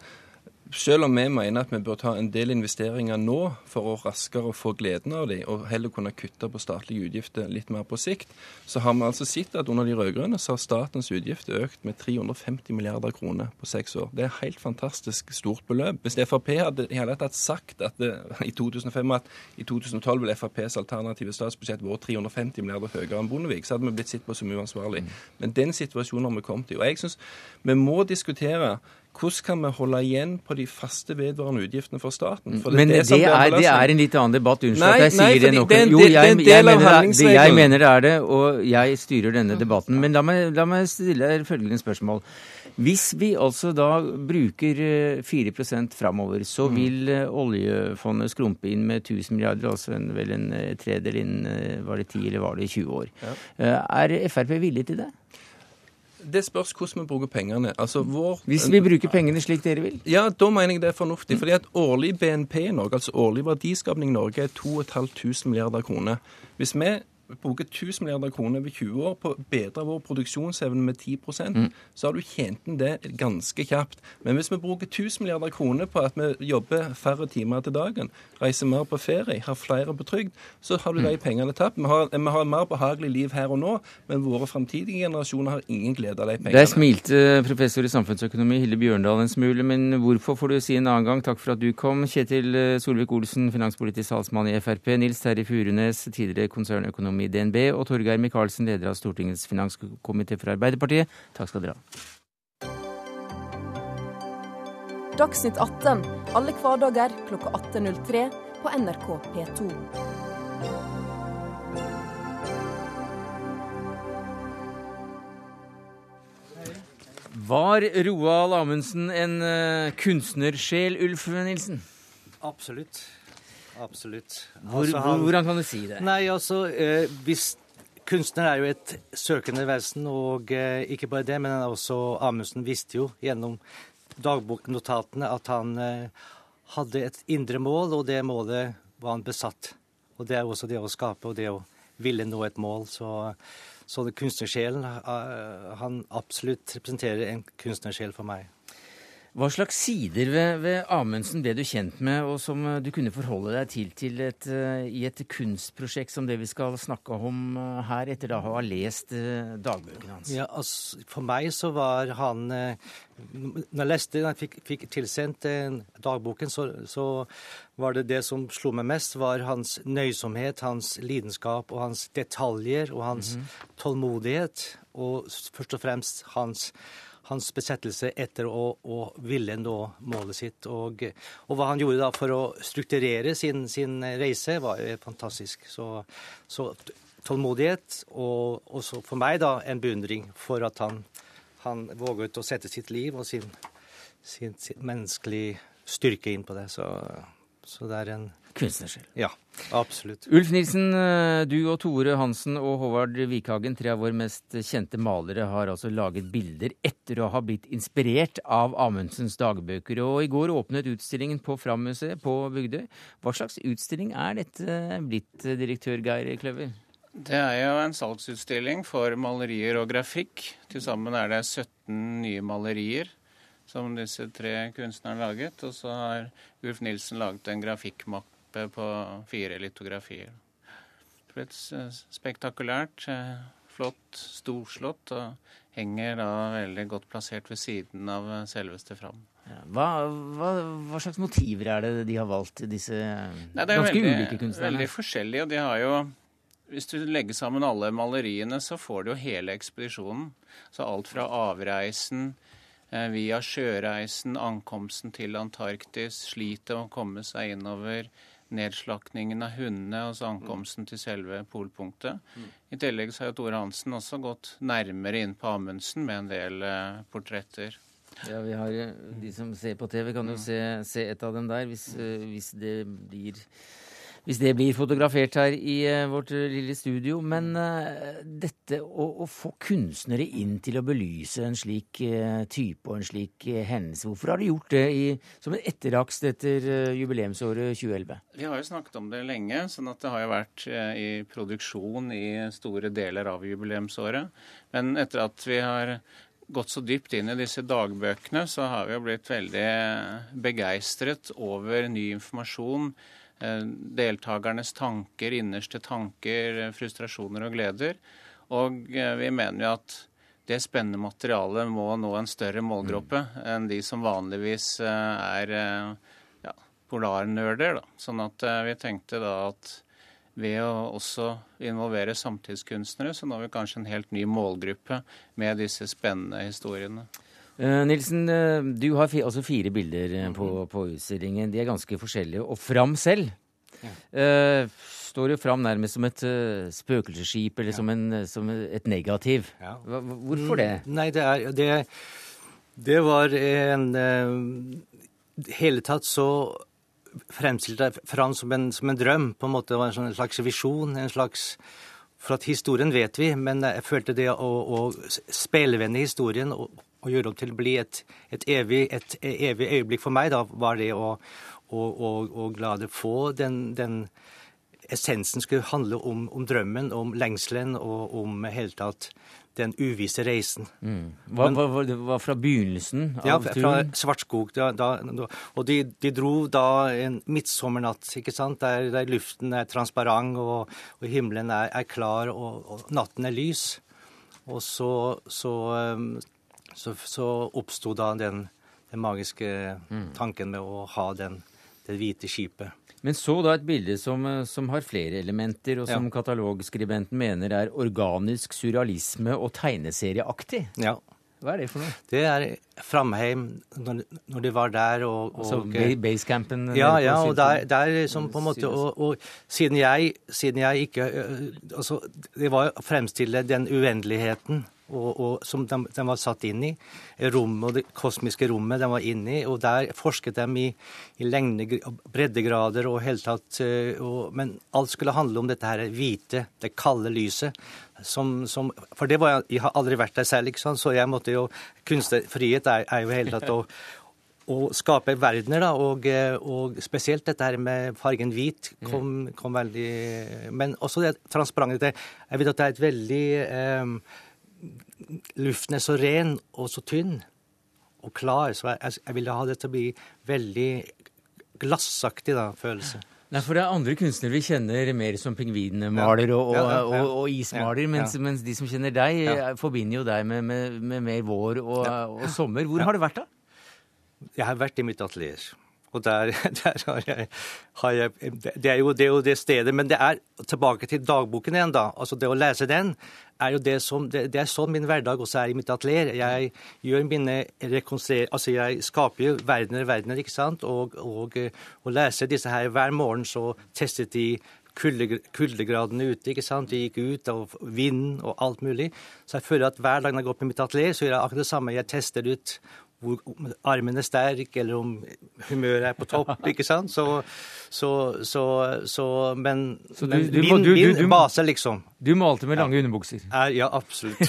selv om vi mener at vi bør ta en del investeringer nå for å raskere få gleden av dem, og heller kunne kutte på statlige utgifter litt mer på sikt, så har vi altså sett at under de rød-grønne så har statens utgifter økt med 350 milliarder kroner på seks år. Det er et helt fantastisk stort beløp. Hvis Frp hadde i hele tatt sagt at det, i 2005 at i 2012 vil Frps alternative statsbudsjett vært 350 milliarder høyere enn Bondevik, så hadde vi blitt sett på som uansvarlig. Men den situasjonen har vi kommet i. Og jeg synes vi må diskutere hvordan kan vi holde igjen på de faste vedvarende utgiftene for staten? For det Men det, det, er, det, er, en litt annen debatt. Unnskyld at jeg sier det nok. Jo, jeg, jeg, mener det, jeg, mener det, er det, og jeg styrer denne debatten. Men la meg, la meg stille følgende spørsmål. Hvis vi altså da bruker 4 eh, framover, så mm. vil eh, oljefondet skrumpe inn med 1000 milliarder, altså en, vel en eh, tredel innen var det 10 eller var det 20 år. Er Frp villig til det? Det spørs hvordan vi bruker pengene. Altså vår, Hvis vi bruker pengene slik dere vil? Ja, da mener jeg det er fornuftig. fordi at årlig BNP i Norge, altså årlig verdiskapning i Norge, er 2500 milliarder kroner. Hvis vi bruker 1000 milliarder kroner over 20 år på å bedre vår produksjonsevne med 10 mm. så har du tjent inn det ganske kjapt. Men hvis vi bruker 1000 milliarder kroner på at vi jobber færre timer til dagen, reiser mer på ferie, har flere på trygd, så har du de pengene tapt. Vi har, vi har mer behagelig liv her og nå, men våre framtidige generasjoner har ingen glede av de pengene. Der smilte professor i samfunnsøkonomi Hilde Bjørndal en smule, men hvorfor får du si en annen gang. Takk for at du kom. Kjetil Solvik-Olsen, finanspolitisk talsmann i Frp. Nils Terje Furunes, tidligere konsernøkonom i DNB, og Torgeir Micaelsen, leder av Stortingets finanskomité for Arbeiderpartiet. Takk skal dere ha. Dagsnytt 18 alle hverdager klokka 18.03 på NRK P2. Var Roald Amundsen en uh, kunstnersjel, Ulf Nilsen? Absolutt. Absolutt. Hvor, Altså, han- Hvordan kan du si det? Nei, altså, eh, hvis Kunstner er jo et søkende vesen, og eh, ikke bare det, men også Amundsen visste jo gjennom dagboknotatene at han eh, hadde et indre mål, og det målet var han besatt. Og det er også det å skape og det å ville nå et mål. Så, så kunstnersjelen eh, Han absolutt representerer en kunstnersjel for meg. Hva slags sider ved, ved Amundsen ble du kjent med, og som eh, du kunne forholde deg til, til et, eh, i et kunstprosjekt som det vi skal snakke om eh, her, etter da å ha lest dagbøkene hans? Ja, altså, For meg så var han Når jeg leste, når jeg fikk, fikk tilsendt dagboken, så, så var det det som slo meg mest, var hans nøysomhet, hans lidenskap og hans detaljer og hans tålmodighet. Og først og fremst hans, hans besettelse etter å, å ville nå målet sitt. Og, og hva han gjorde da for å strukturere sin, sin reise, var fantastisk. Så, så tålmodighet, og også for meg da en beundring for at han, han våget å sette sitt liv og sin, sin, sin menneskelige styrke inn på det. Så, så det er en Kunstnersjel. Ja, absolutt. Ulf Nilsen, eh, du og Tore Hansen og Håvard Vikhagen, tre av våre mest kjente malere, har altså laget bilder etter å ha blitt inspirert av Amundsens dagbøker. Og i går åpnet utstillingen på Fram-museet på Bygdøy. Hva slags utstilling er dette blitt, eh, direktør Geir Kløver? Det er jo en salgsutstilling for malerier og grafikk. Til sammen er det 17 nye malerier som disse tre kunstnerne har laget. Og så har Ulf Nilsen laget en grafikkmappe på fire litografier. Det ble et spektakulært, eh, flott, storslått, og henger da veldig godt plassert ved siden av selveste Fram. Ja, Hva, hva, hva slags motiver er det de har valgt, disse Nei, ganske veldig, ulike kunstnerne? veldig forskjellige, og de har jo Hvis du legger sammen alle maleriene, så får du jo hele ekspedisjonen. Så alt fra avreisen eh, via sjøreisen, ankomsten til Antarktis, slitet å komme seg innover, nedslakningen av hundene og så ankomsten til selve polpunktet. I tillegg så har jo Tore Hansen også gått nærmere inn på Amundsen med en del eh, portretter. Ja, vi har eh, De som ser på TV, kan jo se, se et av dem der, hvis, eh, hvis det blir hvis det blir fotografert her i eh, vårt eh, lille studio. Men eh, dette å, å få kunstnere inn til å belyse en slik type og en slik hendelse, hvorfor har du gjort det i, som en etterakst etter jubileumsåret 2011? Vi har jo snakket om det lenge, sånn at det har jo vært i produksjon i store deler av jubileumsåret. Men etter at vi har gått så dypt inn i disse dagbøkene, så har vi jo blitt veldig begeistret over ny informasjon. Eh, Deltakernes tanker, innerste tanker, eh, frustrasjoner og gleder. Og eh, vi mener jo at det spennende materialet må nå en større målgruppe enn de som vanligvis er ja, polarnerder. Da. Sånn at vi tenkte da at ved å også involvere samtidskunstnere, så når vi kanskje en helt ny målgruppe med disse spennende historiene. Eh, Nilsen, eh, du har altså fire bilder eh, på, på utstillingen. De er ganske forskjellige. Og Fram selv Ja. står jo fram nærmest som et spøkelsesskip, eller som, en, som et negativ. Ja. Hvorfor det? Nei, det er det, det var en hele tatt så fremstilte jeg Fram som en, som en drøm. på en måte, Det var en sånn slags visjon. en slags For at historien vet vi, men jeg følte det å, å spelevende historien og, og gjøre om til å bli et, et, evig, et evig øyeblikk for meg, da var det å, å, å, å la det få den, den essensen skulle handle om, om drømmen, om lengselen og om hele tatt den uvisse reisen. Hva, hva, hva, det var fra begynnelsen av Ja, fra? Svartskog. Da, da, og de, de dro da en midtsommernatt, ikke sant, der, der luften er transparent og, og himmelen er, er klar og, og natten er lys. Og så, så, um, så, så oppsto da den, den magiske tanken med å ha den, det hvite skipet. Men så da et bilde som, eh, som har flere elementer, og som Ja. katalogskribenten mener er organisk surrealisme og tegneserieaktig. Ja. Hva er det for noe? Det er Framheim, når, når de var der og, og Altså basecampen? Ja, ja, og der, der som på en måte og, og siden jeg, siden jeg ikke Altså, det var å fremstille den uendeligheten og, og som de, de, var satt inn i. Rommet og det kosmiske rommet de var inne i. Og der forsket de i, i lengde, breddegrader og hele tatt og, Men alt skulle handle om dette her hvite, det kalde lyset. Som, som, for det var jeg, jeg har aldri vært der selv, ikke sant? så jeg måtte jo Kunstnerfrihet er, er jo hele tatt å å skape verdener, da, og, og, spesielt dette her med fargen hvit kom, kom veldig Men også det transparente. Jeg vet at det er et veldig eh, Luften er så ren og så tynn og klar, så jeg, jeg ville ha det til å bli veldig glassaktig da, følelse. Nei, for det er andre kunstnere vi kjenner mer som pingvinmaler og, og, og, og, ismaler, mens, mens, de som kjenner deg, forbinder jo deg med, med, med mer vår og, sommer. Hvor har du vært, da? Jeg har vært i mitt atelier. Og der, der har, jeg, har jeg, det, er jo, det, er jo, det stedet. Men det er tilbake til dagboken igjen, da. Altså det å lese den er jo det som Det, det er sånn min hverdag også er i mitt atelier. Jeg gjør mine rekonstruer... Altså jeg skaper jo verdener, og verdener, ikke sant. Og, og, og leser disse her hver morgen, så testet de kuldegradene ute. ikke sant? De gikk ut, av vind og alt mulig. Så jeg føler at hver dag når jeg går på mitt atelier, så gjør jeg akkurat det samme. Jeg tester ut hvor armen er sterk, eller om humøret er på topp. ikke sant? Så, så, så, så Men, så du, du, min, du, min base, liksom Du malte med lange ja. underbukser? Er, ja, absolutt.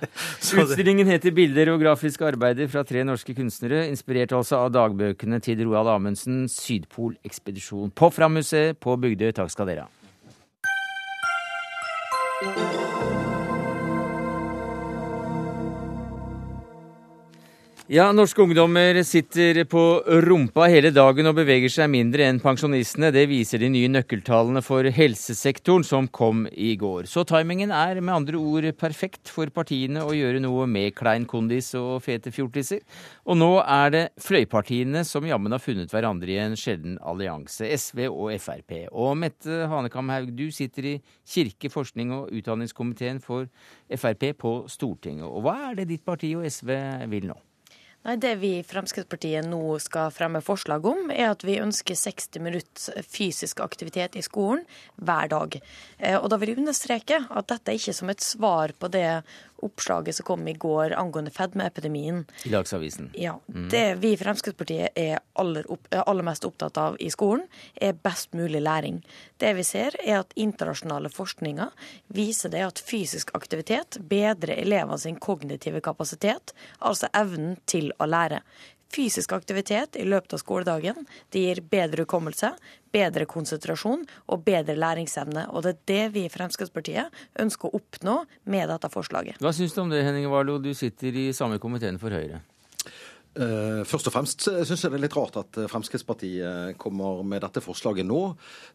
Utstillingen heter 'Bilder og grafiske arbeider fra tre norske kunstnere', inspirert altså av dagbøkene til Roald Amundsens 'Sydpolekspedisjon'. På Fram-museet på Bygdøy. Takk skal dere ha. Ja, norske ungdommer sitter på rumpa hele dagen og beveger seg mindre enn pensjonistene. Det viser de nye nøkkeltallene for helsesektoren som kom i går. Så timingen er med andre ord perfekt for partiene å gjøre noe med klein kondis og fete fjortiser. Og nå er det fløypartiene som jammen har funnet hverandre i en sjelden allianse, SV og Frp. Og Mette Hanekamhaug, du sitter i kirke-, forskning- og utdanningskomiteen for Frp på Stortinget. Og hva er det ditt parti og SV vil nå? Nei, Det vi i Fremskrittspartiet nå skal fremme forslag om, er at vi ønsker 60 minutter fysisk aktivitet i skolen hver dag. Eh, og da vil jeg understreke at dette er ikke som et svar på det oppslaget som kom i går angående fedmeepidemien. I Dagsavisen. Ja. Mm. Det vi i Fremskrittspartiet er aller, opp, aller, mest opptatt av i skolen, er best mulig læring. Det vi ser, er at internasjonale forskninger viser det at fysisk aktivitet bedrer elevene sin kognitive kapasitet, altså evnen til å lære. Fysisk aktivitet i løpet av skoledagen det gir bedre hukommelse, bedre konsentrasjon og bedre læringsevne. Og det er det vi i Fremskrittspartiet ønsker å oppnå med dette forslaget. Hva syns du om det, Henning Warloe? Du sitter i samme komiteen for Høyre. Uh, først og fremst syns jeg det er litt rart at eh, Fremskrittspartiet kommer med dette forslaget nå.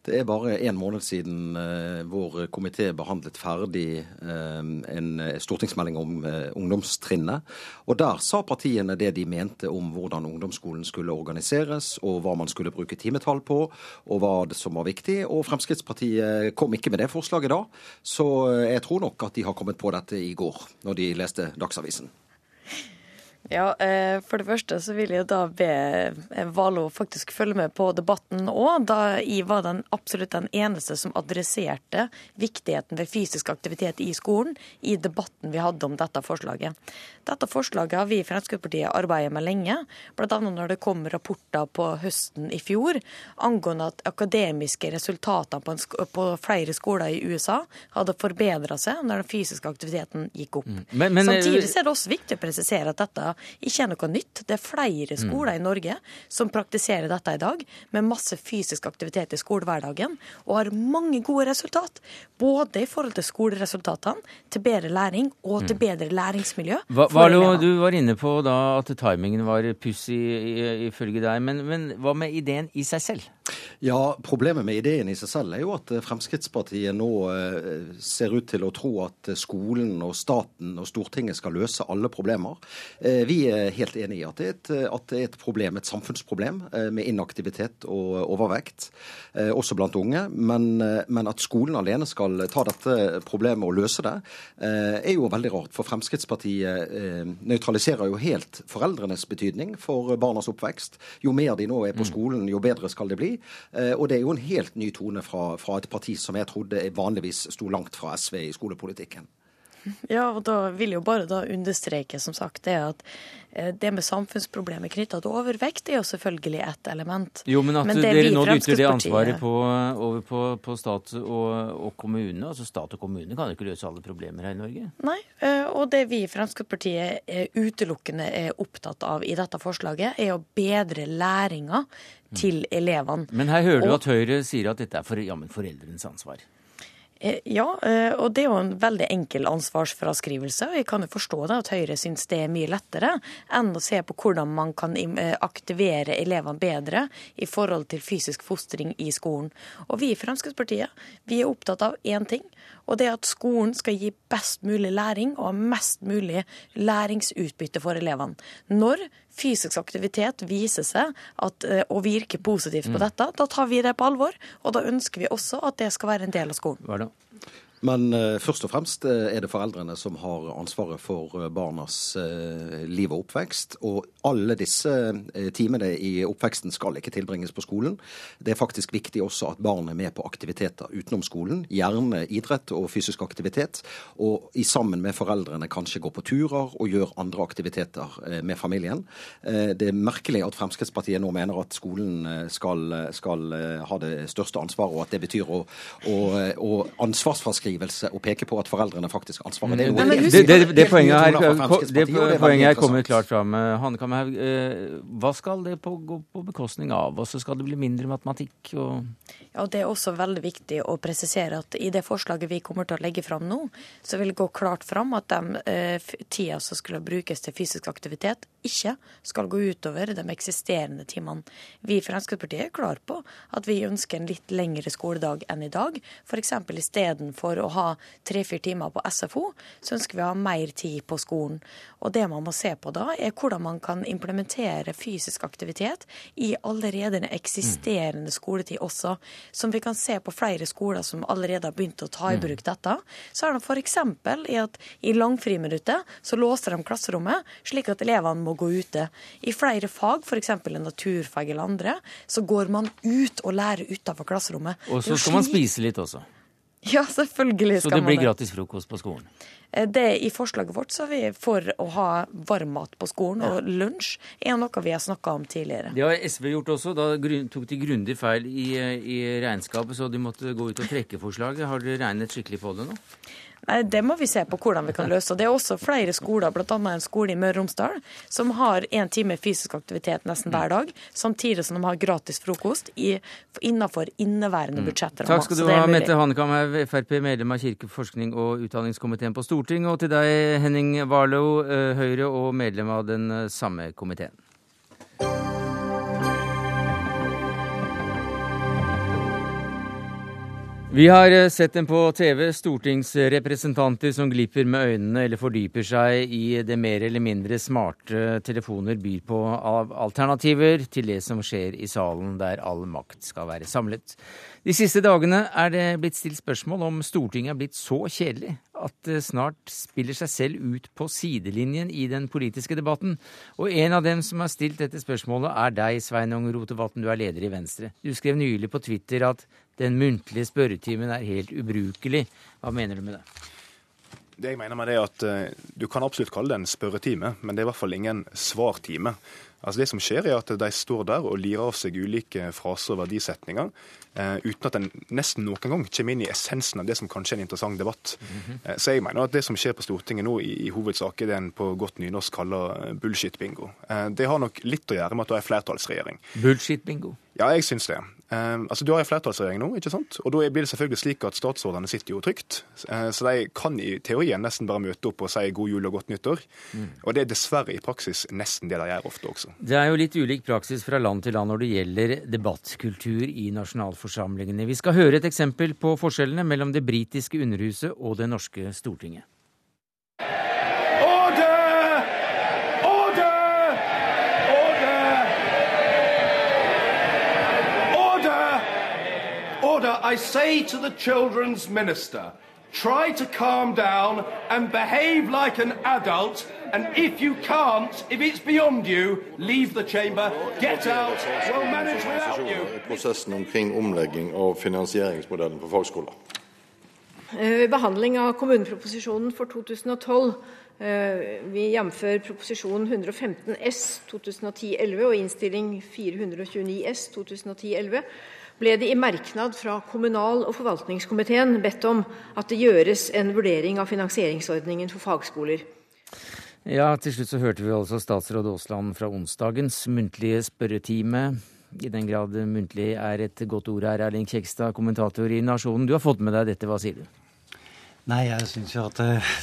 Det er bare en måned siden vår komité behandlet ferdig en stortingsmelding om ungdomstrinnet. Og der sa partiene det de mente om hvordan ungdomsskolen skulle organiseres, og hva man skulle bruke timetall på, og hva som var viktig. Og Fremskrittspartiet kom ikke med det forslaget da, så jeg tror nok at de har kommet på dette i går, når de leste Dagsavisen. Ja, eh, For det første så vil jeg da be Valo faktisk følge med på debatten òg, da jeg var den absolutt den eneste som adresserte viktigheten ved fysisk aktivitet i skolen i debatten vi hadde om dette forslaget. Dette forslaget har vi i Fremskrittspartiet arbeidet med lenge, bl.a. når det kom rapporter på høsten i fjor angående at akademiske resultater på, på flere skoler i USA hadde forbedra seg når den fysiske aktiviteten gikk opp. Mm. Men, men, Samtidig er det også viktig å presisere at dette ikke er noe nytt. Det er flere mm. skoler i Norge som praktiserer dette i dag, med masse fysisk aktivitet i skolehverdagen, og har mange gode resultat. Både i forhold til skoleresultatene, til bedre læring og til mm. bedre læringsmiljø. Hva, Valo, du var inne på da at timingen var pussig ifølge deg, men, men hva med ideen i seg selv? Ja, Problemet med ideen i seg selv er jo at eh, Fremskrittspartiet nå eh, ser ut til å tro at skolen og staten og Stortinget skal løse alle problemer. Eh, vi er helt enig i at det er et, det er et problem, et samfunnsproblem med inaktivitet og overvekt, også blant unge. Men, men, at skolen alene skal ta dette problemet og løse det, er jo veldig rart. For Fremskrittspartiet nøytraliserer jo helt foreldrenes betydning for barnas oppvekst. Jo mer de nå er på mm. skolen, jo bedre skal det bli. Eh, og det er jo en helt ny tone fra, fra et parti som jeg trodde vanligvis sto langt fra SV i skolepolitikken. Ja, og da vil jeg jo bare da understreke som sagt det at eh, det med samfunnsproblemer knytta til overvekt er jo selvfølgelig ett element. Jo, men at Men det dere nå dytter det ansvaret på, over på, på stat og, og kommune. Altså stat og kommune kan jo ikke løse alle problemer her i Norge. Nei, eh, og det vi i Fremskrittspartiet er utelukkende er opptatt av i dette forslaget, er å bedre læringa til elevene. Men her hører du at Høyre sier at dette er for, ja, foreldrenes ansvar. Eh, Ja, eh, og det er jo en veldig enkel ansvarsfraskrivelse. og Jeg kan jo forstå det at Høyre syns det er mye lettere enn å se på hvordan man kan eh, aktivere elevene bedre i forhold til fysisk fostring i skolen. Og vi i Fremskrittspartiet vi er opptatt av én ting, og det er at skolen skal gi best mulig læring og mest mulig læringsutbytte for elevene. Når fysisk aktivitet viser seg at, eh, å virke positivt på Mm. dette, da tar vi det på alvor, og da ønsker vi også at det skal være en del av skolen. Men eh, først og fremst eh, er det foreldrene som har ansvaret for eh, barnas eh, liv og oppvekst. Og alle disse eh, timene i oppveksten skal ikke tilbringes på skolen. Det er faktisk viktig også at barn er med på aktiviteter utenom skolen. Gjerne idrett og fysisk aktivitet. Og i sammen med foreldrene kanskje gå på turer og gjøre andre aktiviteter eh, med familien. Det er merkelig at Fremskrittspartiet nå mener at skolen skal, skal ha det største ansvaret, og at det betyr å, å, å ansvarsfraskrivelse og peke på at foreldrene faktisk har ansvaret. Det, er det, det, det, det poenget her, det det er poenget her kommer klart fram. Eh, Hanne Kamhaug, eh, hva skal det på, gå på bekostning av? Og så skal det bli mindre matematikk og Ja, og Det er også veldig viktig å presisere at i det forslaget vi kommer til å legge fram nå, så vil det gå klart fram at de eh, tida som skulle brukes til fysisk aktivitet, ikke skal gå utover de eksisterende timene. Vi i Fremskrittspartiet er klar på at vi ønsker en litt lengre skoledag enn i dag. F.eks. istedenfor å ha tre-fire timer på SFO, så ønsker vi å ha mer tid på skolen. Og det man må se på da, er hvordan man kan implementere fysisk aktivitet i allerede en eksisterende skoletid også. Som vi kan se på flere skoler som allerede har begynt å ta i bruk dette. Så er det f.eks. i at i langfriminuttet så låser de klasserommet slik at elevene må gå ute. I flere fag, f.eks. naturfag eller andre, så går man ut og lærer utenfor klasserommet. Og så skal man spise litt også. Ja, selvfølgelig skal man det Så det blir gratis frokost på skolen. Eh, Det, I forslaget vårt så er vi for å ha varmmat på skolen, og lunsj er noe vi har snakka om tidligere. Det har SV gjort også. Da tok de grundig feil i, i regnskapet, så de måtte gå ut og trekke forslaget. Har dere regnet skikkelig på det nå? Nei, Det må vi se på hvordan vi kan løse. Det er også flere skoler, bl.a. en skole i Møre og Romsdal, som har én time fysisk aktivitet nesten hver dag, samtidig som de har gratis frokost i, innenfor inneværende budsjetter. Takk skal du ha. Mette Hanekamhaug, Frp, medlem av kirke-, forskning- og utdanningskomiteen på Stortinget. Og til deg, Henning Warloe, eh, Høyre og medlem av den samme komiteen. Vi har eh, sett dem på TV, stortingsrepresentanter som glipper med øynene eller fordyper seg i det mer eller mindre smarte telefoner byr på av alternativer til det som skjer i salen der all makt skal være samlet. De siste dagene er det blitt stilt spørsmål om Stortinget er blitt så kjedelig at det snart spiller seg selv ut på sidelinjen i den politiske debatten. Og en av dem som har stilt dette spørsmålet, er deg, Sveinung Rotevatn, du er leder i Venstre. Du skrev nylig på Twitter at den muntlige spørretimen er helt ubrukelig. Hva mener du med det? Det jeg mener med det er at eh, Du kan absolutt kalle det en spørretime, men det er i hvert fall ingen svartime. Altså Det som skjer er at De står der og lirer av seg ulike fraser og verdisetninger, eh, uten at en nesten noen gang kommer inn i essensen av det som kanskje er en interessant debatt. Eh, så jeg mener at Det som skjer på Stortinget nå, i, i hovedsak er det en på godt nynorsk kaller eh, bullshit-bingo. Eh, det har nok litt å gjøre med at du er flertallsregjering. Bullshit-bingo. Ja, jeg syns det. Eh, altså, Du har en flertallsregjering nå, ikke sant? og da blir det selvfølgelig slik at statsrådene sitter jo trygt. Eh, så de kan i teorien nesten bare møte opp og si god jul og godt nyttår. Mm. Og det er dessverre i praksis nesten det de gjør ofte også. Det er jo litt ulik praksis fra land til land når det gjelder debattkultur i nasjonalforsamlingene. Vi skal høre et eksempel på forskjellene mellom det britiske underhuset og det norske Stortinget. I say to the children's minister, try to calm down and behave like an adult. And if you can't, if it's beyond you, leave the chamber, get out, we'll manage without you. prosessen omkring omlegging av finansieringsmodellen for fagskoler. Ved behandling av kommuneproposisjonen for 2012 vi jf. proposisjon 115 S 2010-11 og innstilling 429 S 2010-11 ble det i merknad fra kommunal- og forvaltningskomiteen bedt om at det gjøres en vurdering av finansieringsordningen for fagskoler. Ja, til slutt så hørte vi altså statsråd Aasland fra onsdagens muntlige spørretime. I den grad muntlig er et godt ord her, Erling Kjekstad, kommentator i Nasjonen. Du har fått med deg dette, hva sier du? Nei, jeg syns jo at uh,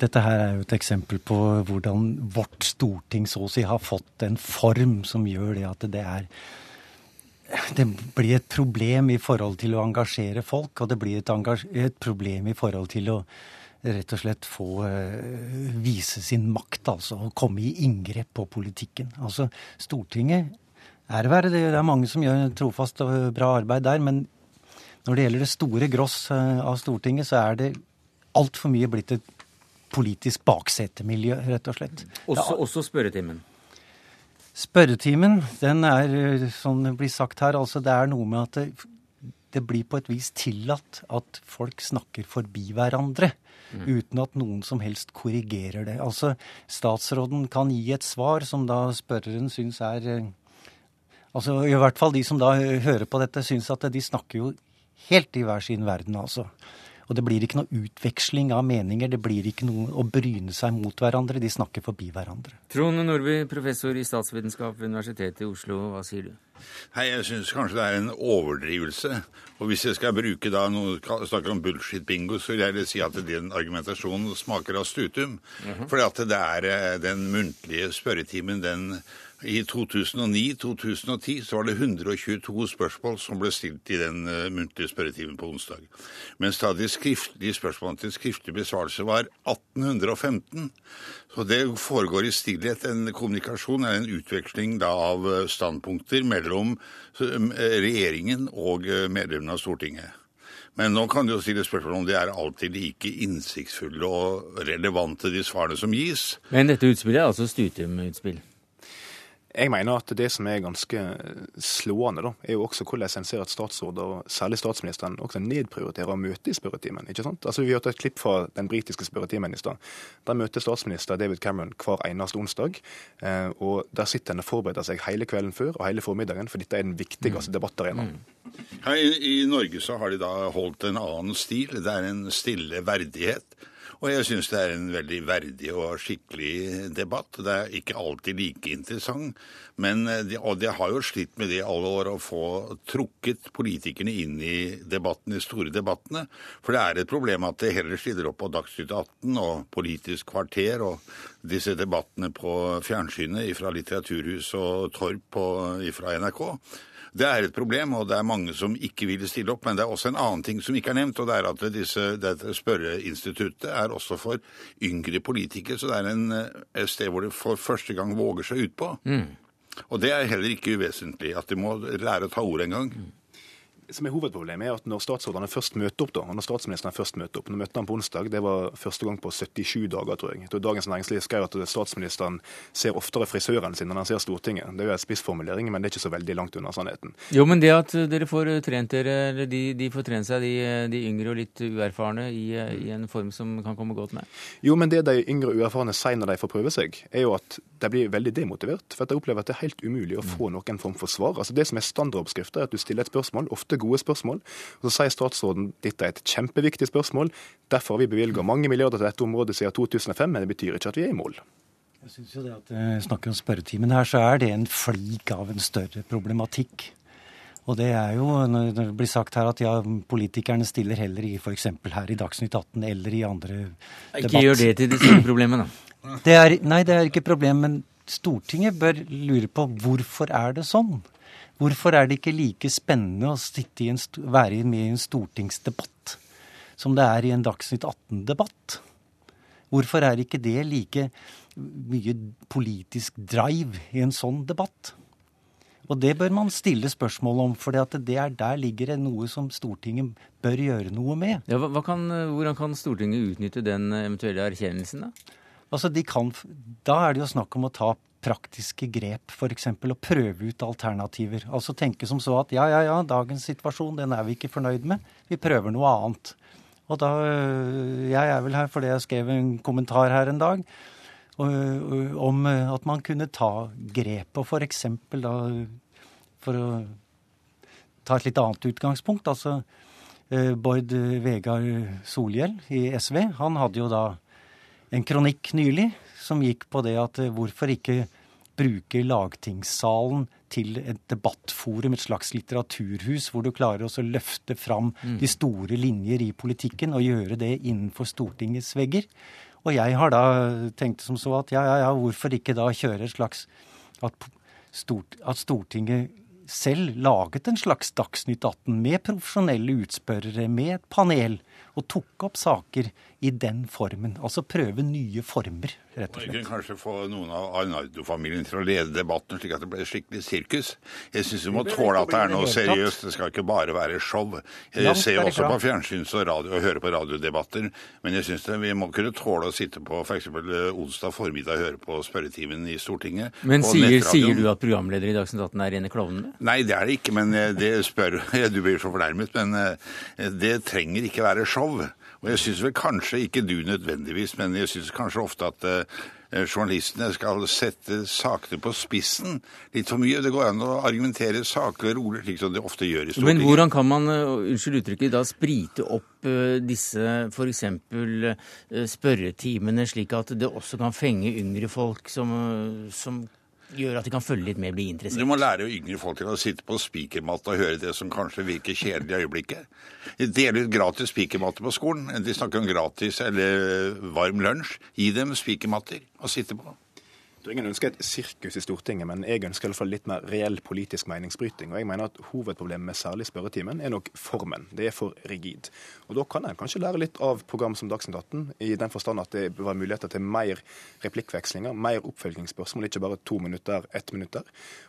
dette her er jo et eksempel på hvordan vårt storting så å si har fått en form som gjør det at det er det blir et problem i forhold til å engasjere folk, og det blir et, et problem i forhold til å rett og slett få uh, vise sin makt, altså. Og komme i inngrep på politikken. Altså, Stortinget er verre. Det er mange som gjør trofast og bra arbeid der. Men når det gjelder det store gross uh, av Stortinget, så er det altfor mye blitt et politisk baksetemiljø, rett og slett. Også, også spørretimen? Spørretimen, den er, eh, som det blir sagt her, altså det er noe med at det, det blir på et vis tillatt at folk snakker forbi hverandre. Mm. Uten at noen som helst korrigerer det. Altså, Statsråden kan gi et svar som da spørreren syns er eh, Altså i hvert fall de som da hører på dette, syns at de snakker jo helt i hver sin verden, altså. Og det blir ikke noe utveksling av meninger, det blir ikke noe å bryne seg mot hverandre. De snakker forbi hverandre. Trond Nordby, professor i statsvitenskap ved Universitetet i Oslo, hva sier du? Hei, Jeg syns kanskje det er en overdrivelse. Og hvis jeg skal bruke da noe snakker om bullshit-bingo, så vil jeg si at den argumentasjonen smaker av stutum. Mm -hmm. For det er eh, den muntlige spørretimen, den i 2009-2010 så var det 122 spørsmål som ble stilt i den uh, muntlige spørretimen på onsdag. Mens da de skriftlige spørsmålene til skriftlig besvarelse var 1815. Så det foregår i stillhet en kommunikasjon, en utveksling da av eh, standpunkter mellom eh, regjeringen og medlemmene av Stortinget. Men nå kan du jo stille spørsmål om de er alltid like innsiktsfulle og relevante, de svarene som gis. Men dette utspillet er altså Stutum-utspill? Jeg mener at det som er ganske slående, da, er jo også hvordan en ser at statsråder, særlig statsministeren, også nedprioriterer å møte i spørretimen. ikke sant? Altså, Vi har tatt et klipp fra den britiske spørretimen i stad. Der møter statsminister David Cameron hver eneste onsdag. Eh, og Der sitter han og forbereder seg hele kvelden før og hele formiddagen, for dette er den viktigste mm. debattarenaen. Mm. I, I Norge så har de da holdt en annen stil. Det er en stille verdighet. Og jeg syns det er en veldig verdig og skikkelig debatt. Det er ikke alltid like interessant, men eh, de, og de har jo slitt med det i alle år å få trukket politikerne inn i debatten, de store debattene. For det er et problem at det heller stiller opp på Dagsnytt 18 og Politisk kvarter og disse debattene på fjernsynet fra Litteraturhus og Torp fra NRK. Det er et problem, og det er mange som ikke vil stille opp. Men det er også en annen ting som ikke er nevnt, og det er at disse, dette spørreinstituttet er også for yngre politikere. Så det er en, et sted hvor de for første gang våger seg utpå. Mm. Og det er heller ikke uvesentlig, at de må lære å ta ordet en gang. Mm som er hovedproblemet, er at når statsrådene først møter opp, da, når statsministeren først møter opp Nå møtte han på onsdag, det var første gang på 77 dager, tror jeg. Dagens Næringsliv skrev at statsministeren ser oftere frisøren sin når han ser Stortinget. Det er jo en spissformulering, men det er ikke så veldig langt unna sannheten. Jo, men det at dere får trent dere, eller de, de får trent seg, de, de, yngre og litt uerfarne, i, i, en form som kan komme godt med? Jo, men det de yngre og uerfarne sier når de får prøve seg, er jo at de blir veldig demotivert. For at de opplever at det er helt umulig å få noen form for svar. Altså Det som er standardoppskrifta, er at du stiller et spørsmål, ofte gode spørsmål. Og så sier statsråden dette er et kjempeviktig spørsmål, derfor har vi bevilga mange milliarder til dette området siden 2005, men det betyr ikke at vi er i mål. Jeg synes jo det at jeg snakker om spørretimen her, så er det en flik av en større problematikk. Og det er jo når det blir sagt her at ja, politikerne stiller heller i f.eks. her i Dagsnytt 18 eller i andre debatt. Ikke gjør det til det store problemet, da. Det er, nei, det er ikke problem, men Stortinget bør lure på hvorfor er det sånn? Hvorfor er det ikke like spennende å en, være med i en stortingsdebatt som det er i en Dagsnytt 18-debatt? Hvorfor er ikke det like mye politisk drive i en sånn debatt? Og det bør man stille spørsmål om, for der ligger det noe som Stortinget bør gjøre noe med. Ja, hva kan, hvordan kan Stortinget utnytte den eventuelle erkjennelsen, da? Altså, kan, Da er det jo snakk om å ta praktiske grep, f.eks. å prøve ut alternativer. Altså tenke som så at ja, ja, ja, dagens situasjon den er vi ikke fornøyd med, vi prøver noe annet. Og da Jeg er vel her fordi jeg skrev en kommentar her en dag om at man kunne ta grep. Og f.eks. da For å ta et litt annet utgangspunkt. altså Bård Vegar Solhjell i SV, han hadde jo da en kronikk nylig som gikk på det at hvorfor ikke bruke lagtingssalen til et debattforum, et slags litteraturhus, hvor du klarer å løfte fram mm. de store linjer i politikken og gjøre det innenfor Stortingets vegger. Og jeg har da tenkt som så at ja, ja, ja, hvorfor ikke da kjøre et slags At, stort, at Stortinget selv laget en slags Dagsnytt 18 med profesjonelle utspørrere, med et panel, og tok opp saker i den formen. Altså prøve nye former, rett og slett. Vi kunne kanskje få noen av Arnardo-familien til å lede debatten, slik at det ble skikkelig sirkus. Jeg syns vi må tåle at det er noe seriøst. Det skal ikke bare være show. Jeg ser jo også på fjernsyns og radio og hører på radiodebatter, men jeg syns vi må kunne tåle å sitte på f.eks. Eh, onsdag formiddag og høre på spørretimen i Stortinget. Men sier, sier, du at programleder i Dagsnytt 18 er rene klovnene? Nei, det er det ikke, men eh, det spør Du blir så fornærmet, men eh, det trenger ikke være show. Og jeg syns vel kanskje, ikke du nødvendigvis, men jeg syns kanskje ofte at eh, journalistene skal sette sakene på spissen litt for mye. Det går an å argumentere saklig og rolig, slik som det ofte gjør i Stortinget. Men hvordan kan man, eh, unnskyld uttrykket, da sprite opp disse f.eks. Spørretimene, slik at det også kan fenge yngre folk som, som gjør at de kan følge litt med, bli interessert. Du må lære yngre folk til å sitte på spikermatta og høre det som kanskje virker kjedelig i øyeblikket. De deler ut gratis spikermatte på skolen. De snakker om gratis eller varm lunsj. Gi dem spikermatter å sitte på. Ingen ønsker et sirkus i Stortinget, men jeg ønsker i hvert fall litt mer reell politisk meningsbryting. Og jeg mener at Hovedproblemet med særlig spørretimen er nok formen. Det er for rigid. Og Da kan en kanskje lære litt av program som Dagsnytt 18, i den forstand at det bør være muligheter til mer replikkvekslinger, mer oppfølgingsspørsmål, ikke bare to minutter, ett minutter.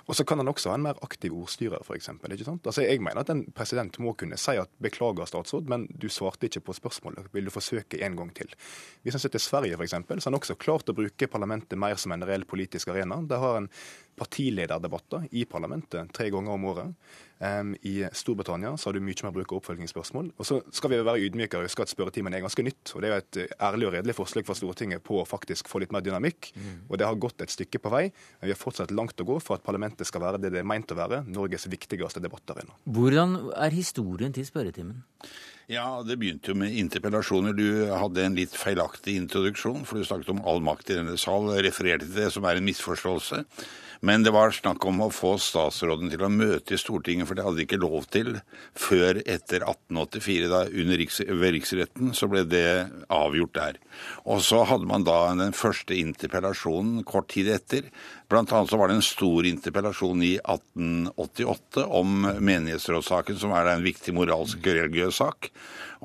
Og så kan en også ha en mer aktiv ordstyrer, f.eks. Altså, jeg mener at en president må kunne si at beklager, statsråd, men du svarte ikke på spørsmålet. Vil du forsøke en gang til? Hvis en ser til Sverige, f.eks., så har en også klart å bruke parlamentet mer som en reell politisk arena. Der har en partilederdebatter i parlamentet tre ganger om året. Um, I Storbritannia så har du mye mer bruk av oppfølgingsspørsmål. Og så skal vi være ydmyke og huske at spørretimen er ganske nytt. og Det er et ærlig og redelig forslag fra Stortinget på å faktisk få litt mer dynamikk. Mm. Og det har gått et stykke på vei. Men vi har fortsatt langt å gå for at parlamentet skal være det det er meint å være, Norges viktigste debattarena. Hvordan er historien til spørretimen? Ja, Det begynte jo med interpellasjoner. Du hadde en litt feilaktig introduksjon, for du snakket om all makt i denne sal, refererte til det som er en misforståelse. Men det var snakk om å få statsråden til å møte i Stortinget, for det hadde de ikke lov til før etter 1884. da under riks, Ved riksretten så ble det avgjort der. Og så hadde man da den første interpellasjonen kort tid etter. Blant annet så var det en stor interpellasjon i 1888 om menighetsrådssaken, som er en viktig moralsk og religiøs sak.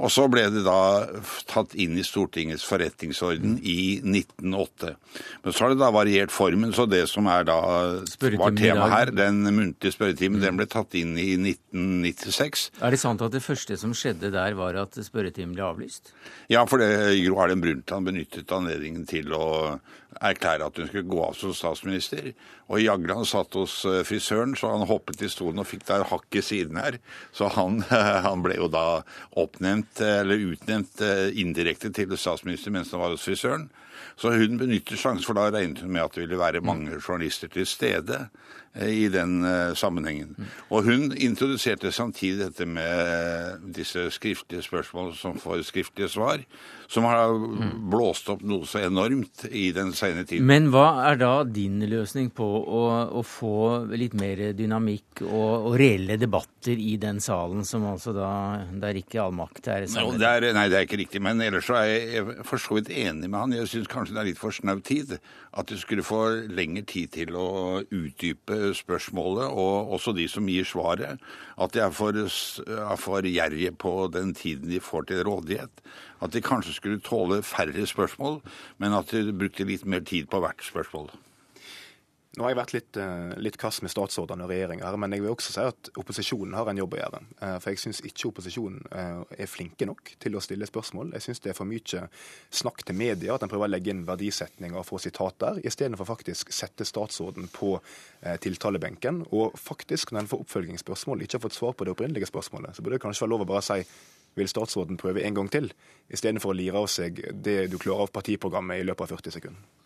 Og så ble det da tatt inn i Stortingets forretningsorden i 1908. Men så har det da variert formen, så det som er da var tema her, den muntlige spørretimen, den ble tatt inn i 1996. Er det sant at det første som skjedde der, var at spørretimen ble avlyst? Ja, for det, Gro Harlem Brundtland benyttet anledningen til å erklære at hun skulle gå av som statsminister. Og Jagland satt hos eh, frisøren, så han hoppet i stolen og fikk der hakk i siden her. Så han, han, ble jo da oppnevnt, eller utnevnt eh, indirekte til statsminister mens han var hos frisøren. Så hun benytter sjansen, for da regnet hun med at det ville være mange journalister til stede. Eh, i den uh, sammenhengen. Mm. Og hun introduserte samtidig dette med disse skriftlige spørsmål som får skriftlige svar, som har blåst opp noe så enormt i den senere tiden. Men hva er da din løsning på å, å få litt mer dynamikk og, og, reelle debatter i den salen, som altså da der ikke all makt er samlet? No, nei, det er ikke riktig. Men ellers så er jeg for så vidt enig med han. Jeg syns kanskje det er litt for snau tid. At du skulle få lengre tid til å utdype spørsmålet, og også de som gir svaret, at de er for, er for gjerrige på den tiden de får til rådighet. At de kanskje skulle tåle færre spørsmål, men at de brukte litt mer tid på hvert spørsmål. Nå har jeg vært litt, eh, litt kass med statsrådene og regjeringa her, men jeg vil også si at opposisjonen har en jobb å gjøre. Eh, for jeg syns ikke opposisjonen eh, er flinke nok til å stille spørsmål. Jeg syns det er for mye snakk til media, at en prøver å legge inn verdisetninger og få sitat der, istedenfor faktisk sette statsråden på tiltalebenken. Og faktisk, når en får oppfølgingsspørsmål, ikke har fått svar på det opprinnelige spørsmålet, så burde det kanskje være lov å bare si vil statsråden prøve en gang til, istedenfor å lire av seg det du klarer av partiprogrammet i løpet av 40 sekunder?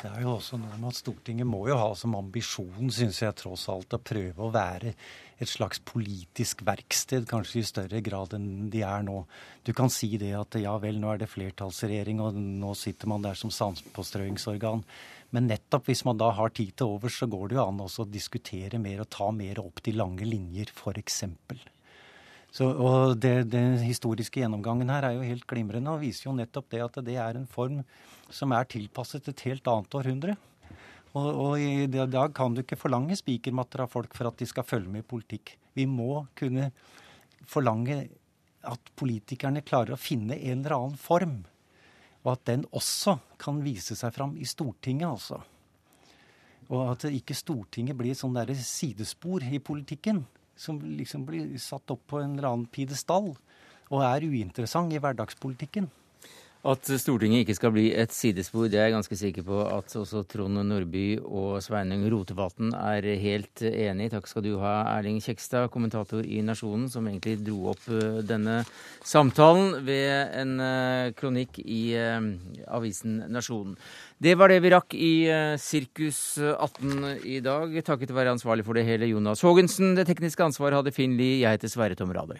Det er jo også noe med at Stortinget må jo ha som ambisjon, syns jeg tross alt, å prøve å være et slags politisk verksted, kanskje i større grad enn de er nå. Du kan si det at ja vel, nå er det flertallsregjering, og nå sitter man der som sandpåstrøingsorgan. Men nettopp hvis man da har tid til overs, så går det jo an også å diskutere mer og ta mer opp de lange linjer, f.eks. Så, og det, Den historiske gjennomgangen her er jo helt glimrende og viser jo nettopp det at det er en form som er tilpasset et helt annet århundre. Og, og i dag kan du ikke forlange spikermatter av folk for at de skal følge med i politikk. Vi må kunne forlange at politikerne klarer å finne en eller annen form. Og at den også kan vise seg fram i Stortinget, altså. Og at ikke Stortinget blir et sånn sidespor i politikken som liksom blir satt opp på en eller annen pidestall og er uinteressant i hverdagspolitikken. At Stortinget ikke skal bli et sidespor, det er jeg ganske sikker på at også Trond Nordby og Sveinung Rotevatn er helt enig i. Takk skal du ha, Erling Kjekstad, kommentator i Nasjonen, som egentlig dro opp eh, denne samtalen ved en eh, kronikk i eh, avisen Nasjonen. Det var det vi rakk i Sirkus 18 i dag. Takket være ansvarlig for det hele Jonas Haagensen. Det tekniske ansvaret hadde Finn Lie. Jeg heter Sverre Tom Radøy.